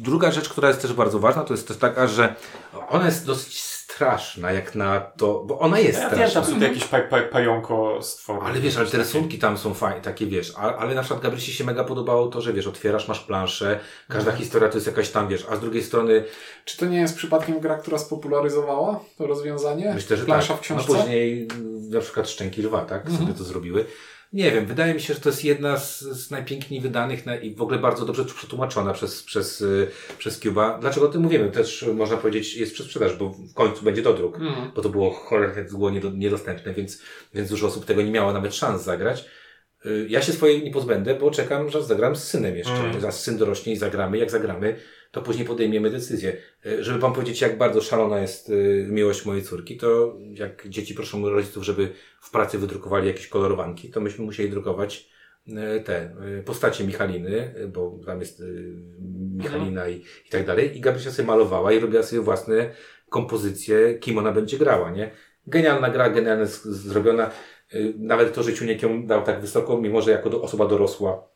Druga rzecz, która jest też bardzo ważna, to jest też taka, że ona jest dosyć straszna, jak na to, bo ona jest Ja straszna. tam są te jakieś pa, pa, pająko. Ale wiesz, ale te rysunki tam są fajne, takie wiesz, ale, ale na przykład Gabrysi się mega podobało to, że wiesz, otwierasz, masz planszę, każda Mhm. historia to jest jakaś tam, wiesz, a z drugiej strony Czy to nie jest przypadkiem gra, która spopularyzowała to rozwiązanie? myślę, że Plansza tak. w książce? No później mm, na przykład Szczęki Lwa, tak, Mhm. sobie to zrobiły. Nie wiem, wydaje mi się, że to jest jedna z, z najpiękniej wydanych na, i w ogóle bardzo dobrze przetłumaczona przez, przez, y, przez Cuba. Dlaczego o tym mówimy? Też można powiedzieć jest przez sprzedaż, bo w końcu będzie dodruk. Mhm. bo to było cholernie niedo- niedostępne, więc, więc dużo osób tego nie miało nawet szans zagrać. Y, Ja się swojej nie pozbędę, bo czekam, że zagram z synem jeszcze. Mm. Zaraz syn dorośnie i zagramy. Jak zagramy, to później podejmiemy decyzję. Y, Żeby wam powiedzieć, jak bardzo szalona jest y, miłość mojej córki, to jak dzieci proszą rodziców, żeby w pracy wydrukowali jakieś kolorowanki, to myśmy musieli drukować y, te postacie Michaliny, bo tam jest Michalina i, i tak dalej. I Gabrysia sobie malowała i robiła sobie własne kompozycje, kim ona będzie grała, nie? Genialna gra, genialnie zrobiona. Nawet to, że Ciuniek ją dał tak wysoko, mimo że jako osoba dorosła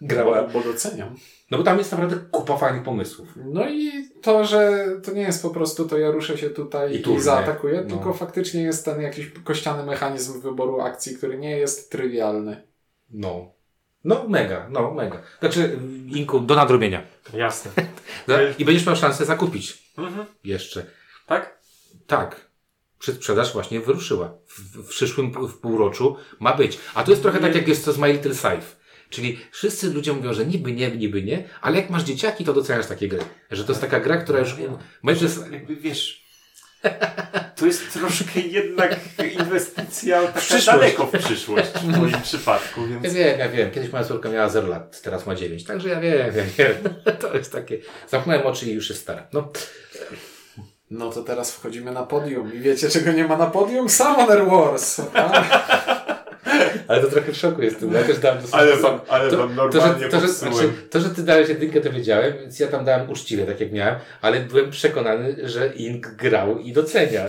grała. Bo, bo doceniam. No bo tam jest naprawdę kupa fajnych pomysłów. No i to, że to nie jest po prostu to ja ruszę się tutaj I i, zaatakuję, No. tylko faktycznie jest ten jakiś kościany mechanizm wyboru akcji, który nie jest trywialny. No. No, mega, no, mega. Znaczy, y, Inku, do nadrobienia. Jasne. I będziesz miał szansę zakupić Mhm. jeszcze. Tak? Tak. Przedsprzedaż właśnie wyruszyła. W, w przyszłym w półroczu ma być. A to jest trochę tak, jak jest to z My Little Scythe. Czyli wszyscy ludzie mówią, że niby nie, niby nie, ale jak masz dzieciaki, to doceniasz takie gry. Że to jest taka gra, która już... Będzie... Jakby wiesz, to jest troszkę jednak inwestycja taka przyszłość. daleko w przyszłość w moim przypadku, Ja więc wiem, ja wiem. Kiedyś moja córka miała 0 lat, teraz ma 9. Także ja wiem, ja wiem. To jest takie... Zamknąłem oczy i już jest stara. No, No to teraz wchodzimy na podium. I wiecie, czego nie ma na podium? Summoner Wars! A, ale to trochę w szoku jestem. Ja też dałem dosyć ale, wysoko. ale To, wam to, że, normalnie to, że, znaczy, to, że ty dałeś jedynkę, to wiedziałem, więc ja tam dałem uczciwie, tak jak miałem, ale byłem przekonany, że Ink grał i docenia.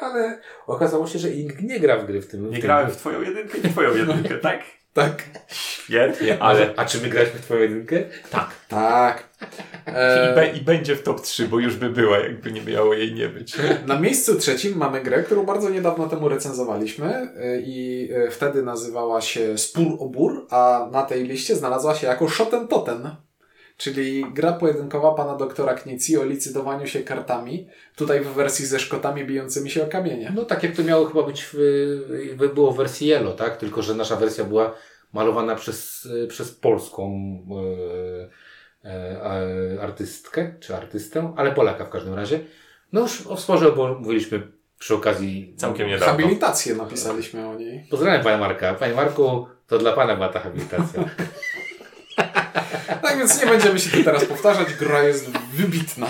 Ale okazało się, że Ink nie gra w gry w tym. w Nie tym- grałem w twoją jedynkę i twoją jedynkę, tak? Tak. Świetnie, Ale, a czy my graliśmy w twoją jedynkę? tak. Tak. I, E, be, I będzie w top 3, bo już by była, jakby nie miało jej nie być. na miejscu trzecim mamy grę, którą bardzo niedawno temu recenzowaliśmy e, i e, wtedy nazywała się Spór o Bór, a na tej liście znalazła się jako Shoten Toten. Czyli gra pojedynkowa pana doktora Knici o licytowaniu się kartami. Tutaj w wersji ze szkotami bijącymi się o kamienie. No tak jak to miało chyba być, w, w, było w wersji Yellow, tak? Tylko, że nasza wersja była malowana przez, e, przez polską e, e, artystkę, czy artystę, ale Polaka w każdym razie. No już o sporze bo mówiliśmy przy okazji. Całkiem niedawno. Habilitację napisaliśmy o niej. Pozdrawiam Pana Marka. Panie Marku, to dla Pana była ta habilitacja. Tak więc nie będziemy się tu teraz powtarzać. Gra jest wybitna.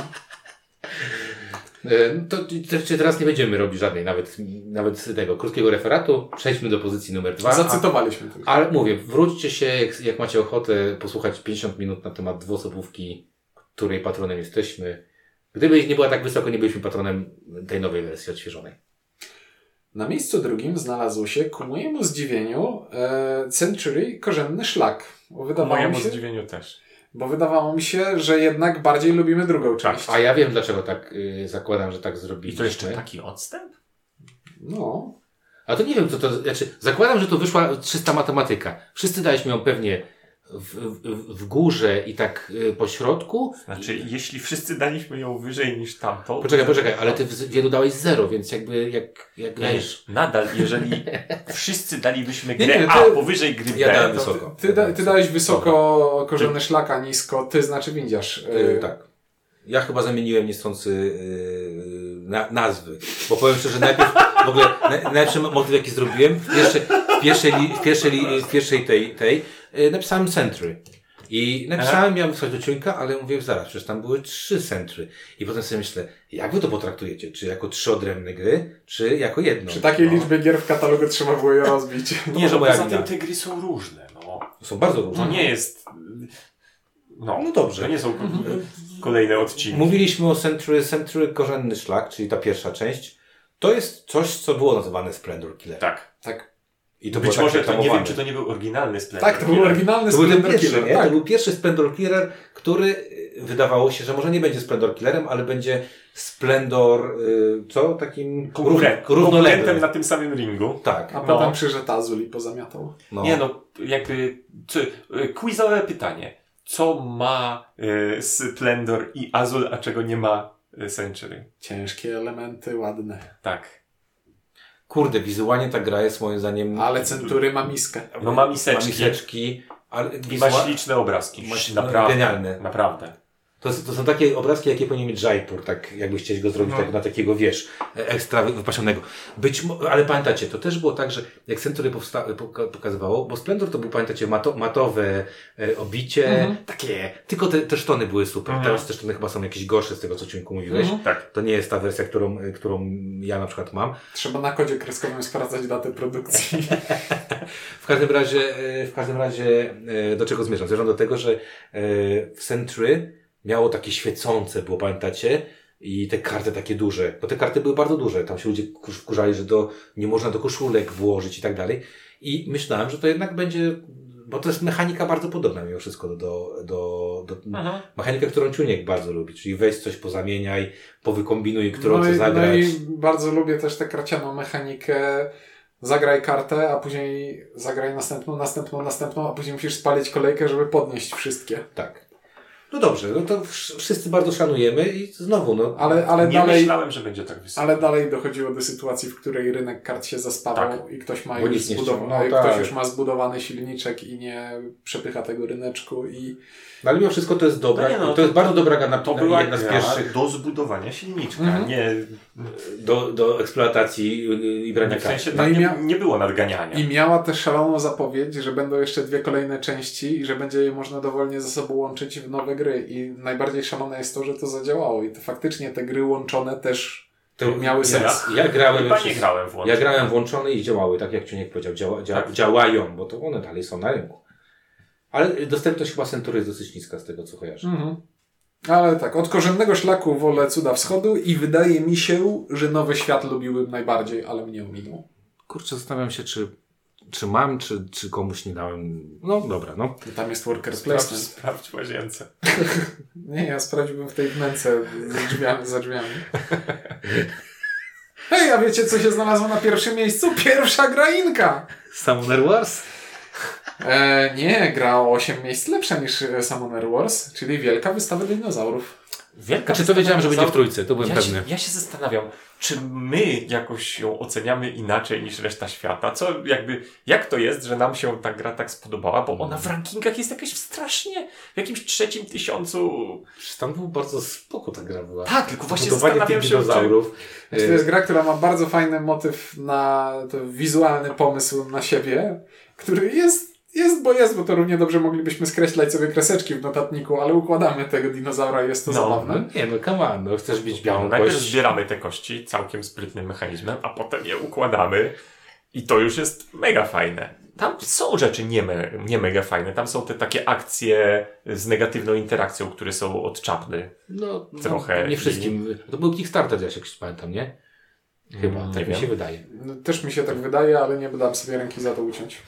E, To, to, teraz nie będziemy robić żadnej nawet, nawet tego krótkiego referatu. Przejdźmy do pozycji numer dwa. A- Zacytowaliśmy to. Ale mówię, wróćcie się, jak, jak macie ochotę posłuchać 50 minut na temat dwuosobówki, której patronem jesteśmy. Gdyby nie była tak wysoko, nie byliśmy patronem tej nowej wersji odświeżonej. Na miejscu drugim znalazł się, ku mojemu zdziwieniu, e, Century Korzenny Szlak. Bo wydawało, mojemu mi się, zdziwieniu też. bo wydawało mi się, że jednak bardziej lubimy drugą część. A ja wiem, dlaczego tak y, zakładam, że tak I zrobiliśmy. to jeszcze taki odstęp? No. A to nie wiem, co to znaczy. Zakładam, że to wyszła czysta matematyka. Wszyscy daliśmy ją pewnie w, w, w górze i tak y, po środku. Znaczy, jeśli wszyscy daliśmy ją wyżej niż tamto... Poczekaj, poczekaj, ale ty wielu dałeś zero, więc jakby jak, jak Nie, wiesz. nadal, jeżeli wszyscy dalibyśmy Nie, grę nie, A ty- powyżej gry Ja B, dałem wysoko. Ty, ty, da, ty dałeś wysoko Korzenny Szlaka, nisko, ty znaczy windziarz. Yy, tak. Ja chyba zamieniłem niechcący yy, na, nazwy. Bo powiem szczerze, najpierw w ogóle na, najlepszy motyw jaki zrobiłem, w pierwszej, w pierwszej, w pierwszej, w pierwszej tej, tej napisałem Century. I napisałem, miałem wysłać do ciuńka, ale mówię, zaraz, przecież tam były trzy Century. I potem sobie myślę, jak wy to potraktujecie? Czy jako trzy odrębne gry, czy jako jedną? Przy takiej No. liczbie gier w katalogu trzeba było je rozbić. Nie, że moja poza tym te gry są różne, no. Są bardzo To różne. nie jest... No, No dobrze. To nie są kolejne odcinki. Mówiliśmy o Century, Century Korzenny Szlak, czyli ta pierwsza część. To jest coś, co było nazywane Splendor Killer. Tak. Tak. I to Być może to nie wiem, czy to nie był oryginalny Splendor Tak, to był oryginalny To był ten Splendor pierwszy, Killer, nie? tak. To był pierwszy Splendor Killer, który y, wydawało się, że może nie będzie Splendor Killerem, ale będzie Splendor, y, co? Takim Konkuren- rów- równoległym. na tym samym ringu. Tak. A No. potem przyszedł Azul i pozamiatał. No. Nie no, jakby... Co, y, quizowe pytanie. Co ma y, Splendor i Azul, a czego nie ma y, Century? Ciężkie elementy, ładne. Tak. Kurde, wizualnie ta gra jest moim zdaniem... Ale Century ma miskę. No ma miseczki. Ma miseczki, ale I ma śliczne obrazki. ma- Naprawdę. Genialne. Naprawdę. To, to są takie obrazki, jakie powinien mieć Jaipur, tak jakbyś chcieli go zrobić No. tak, na takiego, wiesz, e, ekstra wy- wypasionego. Być mo- ale pamiętacie, to też było tak, że jak Century powsta- poka- pokazywało, bo Splendor to był, pamiętacie, mato- matowe e, obicie, Mhm. takie, tylko te, te sztony były super. Mhm. Teraz te sztony chyba są jakieś gorsze z tego, co Ciuńku mówiłeś. Mhm. Tak. To nie jest ta wersja, którą, e, którą ja na przykład mam. Trzeba na kodzie kreskowym sprawdzać datę produkcji. W każdym razie, e, w każdym razie do czego zmierzam? Zmierzam do tego, że w Century miało takie świecące, było pamiętacie? I te karty takie duże, bo te karty były bardzo duże. Tam się ludzie kur- wkurzali, że do, nie można do koszulek włożyć i tak dalej. I myślałem, że to jednak będzie, bo to jest mechanika bardzo podobna mimo wszystko do, do, do, do Mhm. mechanika, którą Ciuniek bardzo lubi, czyli weź coś pozamieniaj, powykombinuj, którą no, chcesz i, no zagrać. i bardzo lubię też tę kracianą mechanikę. Zagraj kartę, a później zagraj następną, następną, następną, a później musisz spalić kolejkę, żeby podnieść wszystkie. Tak. No dobrze, no to wsz- wszyscy bardzo szanujemy i znowu, no. Ale, ale nie dalej. myślałem, że będzie tak wysoko. Ale dalej dochodziło do sytuacji, w której rynek kart się zaspawał i ktoś ma Bo już zbudowany, ściągnął, ktoś tak. już ma zbudowany silniczek i nie przepycha tego ryneczku i No, ale mimo wszystko to jest dobra, No nie, no, to, jest to- bardzo dobra gra To była jedna z pierwszych do zbudowania silniczka, Mhm. nie, do, do eksploatacji i brania nie w sensie kart. No tak, i nie, mia- nie było nadganiania. I miała też szaloną zapowiedź, że będą jeszcze dwie kolejne części i że będzie je można dowolnie ze sobą łączyć w nowe gry. I najbardziej szalone jest to, że to zadziałało. I to faktycznie te gry łączone też To miały ja, sens. Ja grałem, Chyba przez- nie grałem włącznie. ja grałem włączone i działały, tak jak Ciuniek powiedział, działa, dzia, Tak. działają, bo to one dalej są na rynku. Ale dostępność chyba Century jest dosyć niska z tego, co kojarzę. Mhm. Ale tak, od korzennego szlaku wolę cuda wschodu i wydaje mi się, że Nowy Świat lubiłbym najbardziej, ale mnie ominął. Kurczę, zastanawiam się, czy, czy mam, czy, czy komuś nie dałem. No dobra, no. Tam jest worker Sprawdź, placement. sprawdź w łazience. Nie, ja sprawdziłbym w tej wnęce za drzwiami. Za drzwiami. Hej, a wiecie co się znalazło na pierwszym miejscu? Pierwsza grainka! Summoner Wars? E, nie, gra o 8 miejsc lepsza niż e, Summoner Wars, czyli wielka wystawa dinozaurów. Wielka Znaczy to wiedziałem, że będzie w trójce, to byłem ja pewny. Się, ja się zastanawiam, czy my jakoś ją oceniamy inaczej niż reszta świata? Co jakby, jak to jest, że nam się ta gra tak spodobała? Bo ona w rankingach jest jakaś strasznie, w jakimś trzecim tysiącu. Przecież tam był bardzo spoko ta gra była. Tak, tylko właśnie zastanawiam się, czy, dinozaurów. Znaczy, to jest gra, która ma bardzo fajny motyw na to wizualny pomysł na siebie, który jest, jest, bo jest, bo to równie dobrze moglibyśmy skreślać sobie kreseczki w notatniku, ale układamy tego dinozaura i jest to No, zabawne. No nie, no come on, no chcesz mieć białą Najpierw kość. zbieramy te kości całkiem sprytnym mechanizmem, a potem je układamy i to już jest mega fajne. Tam są rzeczy nie, me, nie mega fajne. Tam są te takie akcje z negatywną interakcją, które są od czapy. No, Trochę No, nie i- wszystkim. To był Kickstarter, jak się pamiętam, nie? Chyba, Mm, tak nie mi wiem. się wydaje. No, Też mi się tak wydaje, ale nie dam sobie ręki za to uciąć.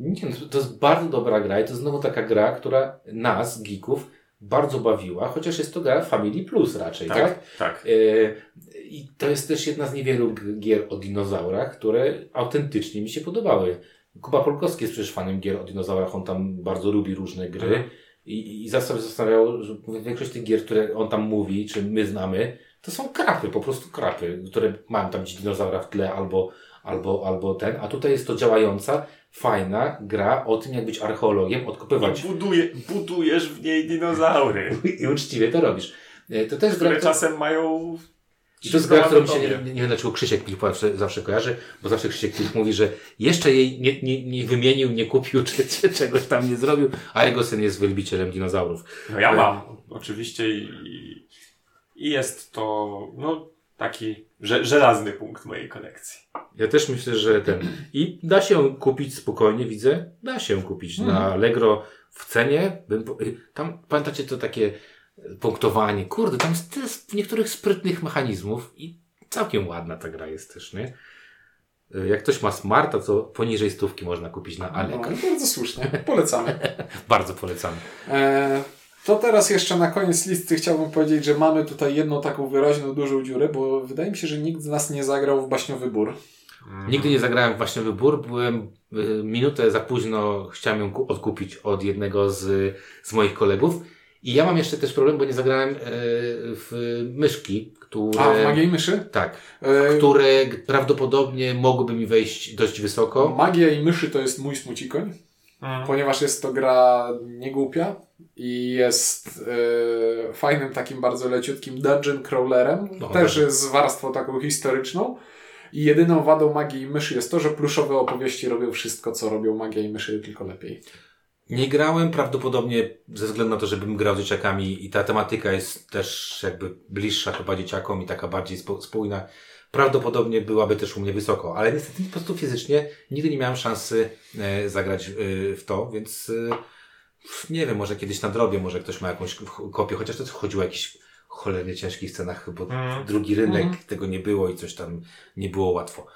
Nie, no, to jest bardzo dobra gra i to znowu taka gra, która nas, geeków, bardzo bawiła, chociaż jest to gra Family Plus raczej, tak? Tak, tak. E, I to jest też jedna z niewielu gier o dinozaurach, które autentycznie mi się podobały. Kuba Polkowski jest przecież fanem gier o dinozaurach, on tam bardzo lubi różne gry. Mhm. I, i zawsze zastanawiał, że większość tych gier, które on tam mówi, czy my znamy, to są krapy, po prostu krapy, które mają tam gdzieś dinozaura w tle albo, albo, albo ten. A tutaj jest to działająca, fajna gra o tym, jak być archeologiem, odkopywać. I buduje, budujesz w niej dinozaury, I uczciwie to robisz. E, To też gra, które która- czasem mają... i to jest gra, którą się tobie. nie, nie wiem dlaczego Krzysiek Pilip zawsze, zawsze kojarzy, bo zawsze Krzysiek Pilip mówi, że jeszcze jej nie, nie, nie wymienił, nie kupił, czy, czy czegoś tam nie zrobił, a jego syn jest wielbicielem dinozaurów. No ja mam, oczywiście i, i jest to, no, taki że, żelazny punkt mojej kolekcji. Ja też myślę, że ten. I da się kupić spokojnie, widzę. Da się kupić na Allegro w cenie. Bym, y, tam pamiętacie to takie punktowanie. Kurde, tam jest niektórych sprytnych mechanizmów i całkiem ładna ta gra jest też, nie? Y, Jak ktoś ma smarta, to poniżej stówki można kupić na No, Allegro. bardzo słusznie. Polecamy. Bardzo polecamy. E, to teraz jeszcze na koniec listy chciałbym powiedzieć, że mamy tutaj jedną taką wyraźną, dużą dziurę, bo wydaje mi się, że nikt z nas nie zagrał w baśniowy bór. Nigdy nie zagrałem właśnie wybór. Byłem y, minutę za późno, chciałem ją ku- odkupić od jednego z, z moich kolegów. I ja mam jeszcze też problem, bo nie zagrałem y, w myszki, które. A, w Magiej Myszy? Tak, E, które prawdopodobnie mogłyby mi wejść dość wysoko. Magia i myszy to jest mój smucikoń, Mhm. ponieważ jest to gra niegłupia i jest e, fajnym takim bardzo leciutkim dungeon crawlerem, No, też tak. z warstwą taką historyczną. I jedyną wadą magii i myszy jest to, że pluszowe opowieści robią wszystko, co robią magia i myszy, tylko lepiej. Nie grałem prawdopodobnie ze względu na to, żebym grał z dzieciakami i ta tematyka jest też jakby bliższa chyba dzieciakom i taka bardziej spójna. Prawdopodobnie byłaby też u mnie wysoko, ale niestety po prostu fizycznie nigdy nie miałem szansy e, zagrać e, w to, więc nie wiem, może kiedyś nadrobię, może ktoś ma jakąś kopię, chociaż to chodziło o jakichś cholernie ciężkich scenach, bo Mhm. drugi rynek Mhm. tego nie było i coś tam nie było łatwo.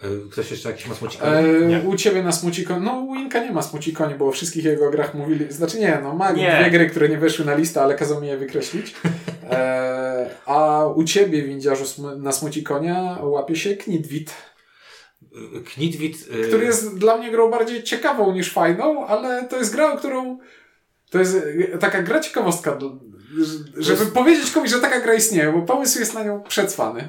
E, Ktoś jeszcze jakiś ma smucika? E, Nie. u Ciebie na Smucikonie, no u Inka nie ma Smucikoni, bo o wszystkich jego grach mówili, znaczy nie, no ma Nie. dwie gry, które nie weszły na listę, ale kazał mi je wykreślić. E, a u Ciebie, windziarzu, na Smucikonia łapie się Knitwit, Knitwit... e, który jest dla mnie grą bardziej ciekawą niż fajną, ale to jest gra, o którą to jest e, taka gra ciekawostka, żeby jest- powiedzieć komuś, że taka gra istnieje, bo pomysł jest na nią przecwany.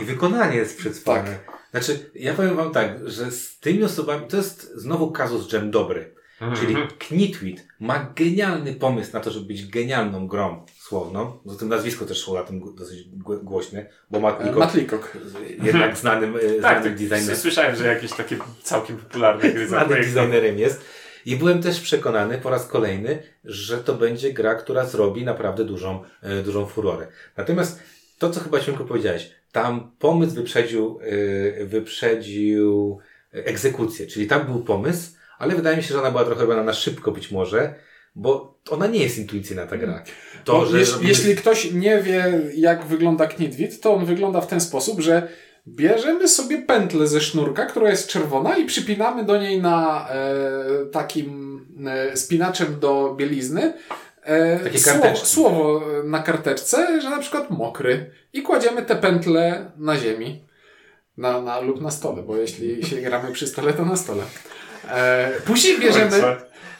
I wykonanie jest przedstawione. Znaczy, ja powiem wam tak, że z tymi osobami, to jest znowu kazus dżem dobry. Czyli Knitwit ma genialny pomysł na to, żeby być genialną grą słowną. Za tym nazwisko też szło na tym dosyć gło- głośne, bo Matt E, Leacock. jednak znanym, e, Tak, znanym tak designerem. słyszałem, że jakieś takie całkiem popularne gry znanym designerem jest. I byłem też przekonany po raz kolejny, że to będzie gra, która zrobi naprawdę dużą, e, dużą furorę. Natomiast to, co chyba Świnku powiedziałeś, tam pomysł wyprzedził, e, wyprzedził egzekucję. Czyli tam był pomysł, ale wydaje mi się, że ona była trochę robiona na szybko być może, bo ona nie jest intuicyjna ta gra. To, Bo że jeż, robimy- Jeśli ktoś nie wie, jak wygląda Knitwit, to on wygląda w ten sposób, że bierzemy sobie pętlę ze sznurka, która jest czerwona i przypinamy do niej na e, takim e, spinaczem do bielizny e, Takie słowo, słowo na karteczce, że na przykład mokry i kładziemy te pętle na ziemi. Na, na, lub na stole, bo jeśli się gramy przy stole, to na stole. E, później bierzemy,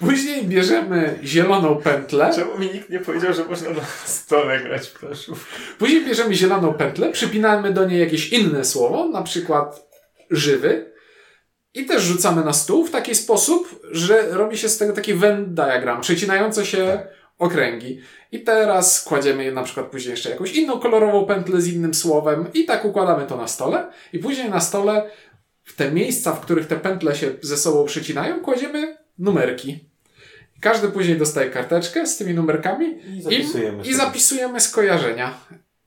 później bierzemy zieloną pętlę. Czemu mi nikt nie powiedział, że można na stole grać w planszówkę? Później bierzemy zieloną pętlę, przypinamy do niej jakieś inne słowo, na przykład żywy i też rzucamy na stół w taki sposób, że robi się z tego taki Venn diagram, przecinające się okręgi. I teraz kładziemy na przykład później jeszcze jakąś inną kolorową pętlę z innym słowem i tak układamy to na stole i później na stole w te miejsca, w których te pętle się ze sobą przecinają, kładziemy numerki. Każdy później dostaje karteczkę z tymi numerkami I zapisujemy i sobie. zapisujemy skojarzenia.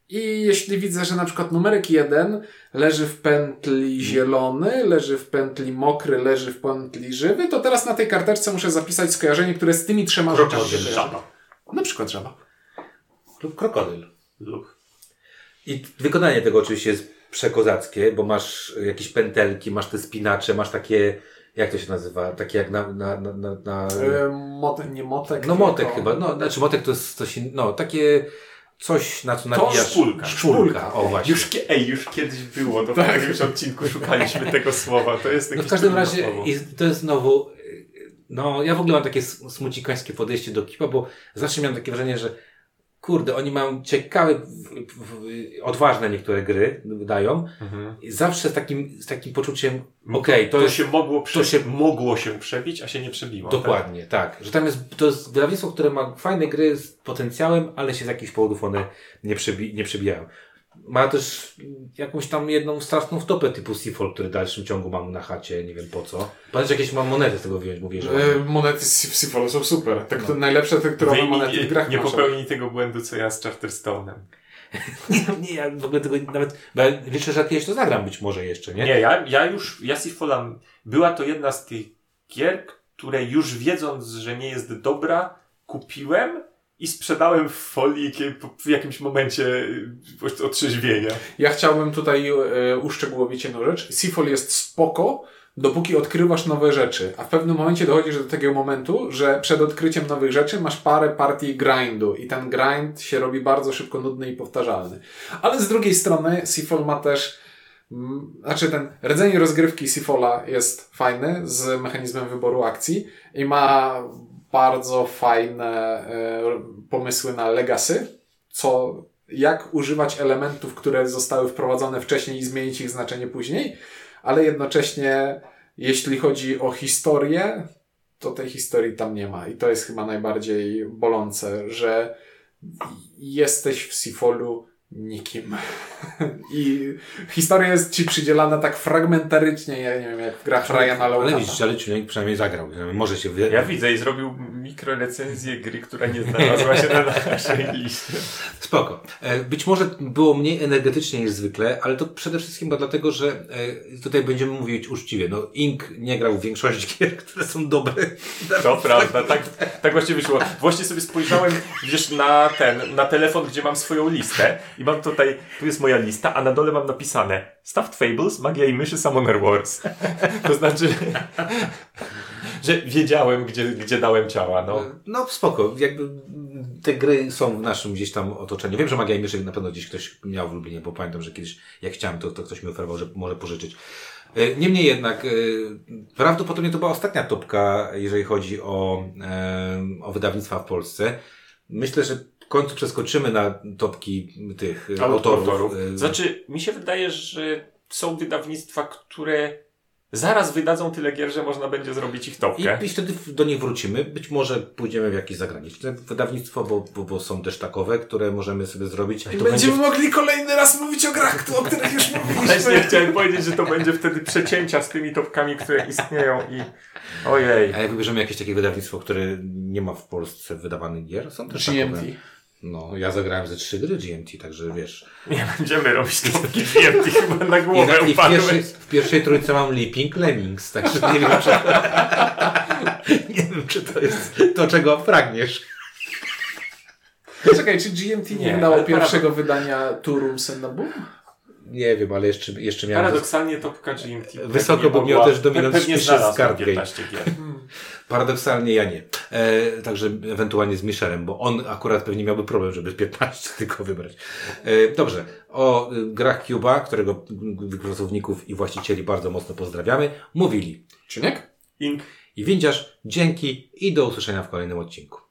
I jeśli widzę, że na przykład numerek 1 leży w pętli zielony, leży w pętli mokry, leży w pętli żywy, to teraz na tej karteczce muszę zapisać skojarzenie, które z tymi trzema rzeczami się. Żaba. Na przykład żaba. lub krokodyl. Lub. I wykonanie tego oczywiście jest przekozackie, bo masz jakieś pętelki, masz te spinacze, masz takie, jak to się nazywa, takie jak na, na, na, na, na E, mot, nie motek. no motek tylko- chyba, no znaczy motek to jest coś innego, no takie coś na co To nabijasz. szpulka. Szpulka, o właśnie. Już, ej, już kiedyś było, to Tak. w jakimś odcinku szukaliśmy tego słowa. To jest No w każdym razie to jest znowu, y, no ja w ogóle mam takie smucikańskie podejście do kipa, bo zawsze miałem takie wrażenie, że kurde, oni mają ciekawe, odważne niektóre gry wydają Mhm. zawsze z takim, z takim poczuciem, okej, to, to, jest się mogło, prze... to się- mogło się przebić, a się nie przebiło. Dokładnie, tak. Że tam jest, to jest wydawnictwo, które ma fajne gry z potencjałem, ale się z jakichś powodów one nie, przebi nie przebijają. Ma też jakąś tam jedną straszną wtopę typu Seafall, który w dalszym ciągu mam na chacie, nie wiem po co. Pamiętasz, jakieś mam monety z tego wyjąć, mówię, że E, monety z Seafallu są super. Te, No. Najlepsze te, które Wyjmij, monety w nie, grach nie masz. popełnij tego błędu, co ja z Charterstone'em. nie, nie, ja w ogóle tego nawet, bo ja liczę, że kiedyś to zagram być może jeszcze, nie? Nie, ja, ja już, ja Seafolla, była to jedna z tych gier, które już wiedząc, że nie jest dobra, kupiłem i sprzedałem w folii w jakimś momencie y, otrzeźwienia. Ja chciałbym tutaj e, uszczegółowić jedną rzecz. Seafall jest spoko, dopóki odkrywasz nowe rzeczy. A w pewnym momencie dochodzisz do takiego momentu, że przed odkryciem nowych rzeczy masz parę partii grindu i ten grind się robi bardzo szybko nudny i powtarzalny. Ale z drugiej strony Seafall ma też mm, znaczy ten rdzeń rozgrywki Seafalla jest fajny z mechanizmem wyboru akcji i ma bardzo fajne e, pomysły na legacy, co jak używać elementów, które zostały wprowadzone wcześniej i zmienić ich znaczenie później, ale jednocześnie jeśli chodzi o historię, to tej historii tam nie ma. I to jest chyba najbardziej bolące, że jesteś w Seafallu nikim. I historia jest ci przydzielana tak fragmentarycznie, ja nie wiem, jak w grach Ryana Ale Lautata. widzisz, ale człowiek przynajmniej zagrał. Może się... Wy... Ja widzę i zrobił mikrorecenzję gry, która nie znalazła się na naszej liście. Spoko. E, Być może było mniej energetycznie niż zwykle, ale to przede wszystkim bo dlatego, że e, tutaj będziemy mówić uczciwie. No, Ink nie grał w większości gier, które są dobre. To prawda, tak, tak właśnie wyszło. Właśnie sobie spojrzałem, wiesz, na ten, na telefon, gdzie mam swoją listę i mam tutaj, tu jest moja lista, a na dole mam napisane Stuffed Fables, Magia i Myszy, Summoner Wars. To znaczy, że wiedziałem, gdzie, gdzie dałem ciała, no. No spoko, jakby te gry są w naszym gdzieś tam otoczeniu. Wiem, że Magia i Myszy na pewno gdzieś ktoś miał w Lublinie, bo pamiętam, że kiedyś jak chciałem, to, to ktoś mi oferował, że może pożyczyć. E, Niemniej jednak, e, prawdopodobnie to była ostatnia topka, jeżeli chodzi o, e, o wydawnictwa w Polsce. Myślę, że w końcu przeskoczymy na topki tych e, autorów. E, Znaczy, mi się wydaje, że są wydawnictwa, które zaraz wydadzą tyle gier, że można będzie zrobić ich topkę. I, I wtedy do nich wrócimy. Być może pójdziemy w jakieś zagraniczne wydawnictwo, bo, bo, bo są też takowe, które możemy sobie zrobić. I To będziemy będzie mogli kolejny raz mówić o grach, o których już Właśnie mówiliśmy. chciałem powiedzieć, że to będzie wtedy przecięcia z tymi topkami, które istnieją i ojej. A jak wybierzemy jakieś takie wydawnictwo, które nie ma w Polsce wydawanych gier, są też GMT. takowe. No, ja zagrałem ze trzy gry GMT, także wiesz. Nie będziemy robić topki GMT chyba na I, głowę na, i w, pierwszej, w pierwszej trójce mam Leaping Lemmings, także nie wiem, czy... nie wiem, czy to jest to, czego pragniesz. Czekaj, czy GMT nie, Nie, wydało pierwszego wydania Two Rooms and a Boom? Nie wiem, ale jeszcze, jeszcze miałem... Paradoksalnie topka GMT. Wysoko, bo miał też Pewnie spisze z znalazł card game. 15 gier. Paradoksalnie ja nie. E, także ewentualnie z Misherem, bo on akurat pewnie miałby problem, żeby 15 tylko wybrać. E, dobrze. O grach Cuba, którego pracowników i właścicieli bardzo mocno pozdrawiamy, mówili Czyniek? Ink. i Windziarz, dzięki i do usłyszenia w kolejnym odcinku.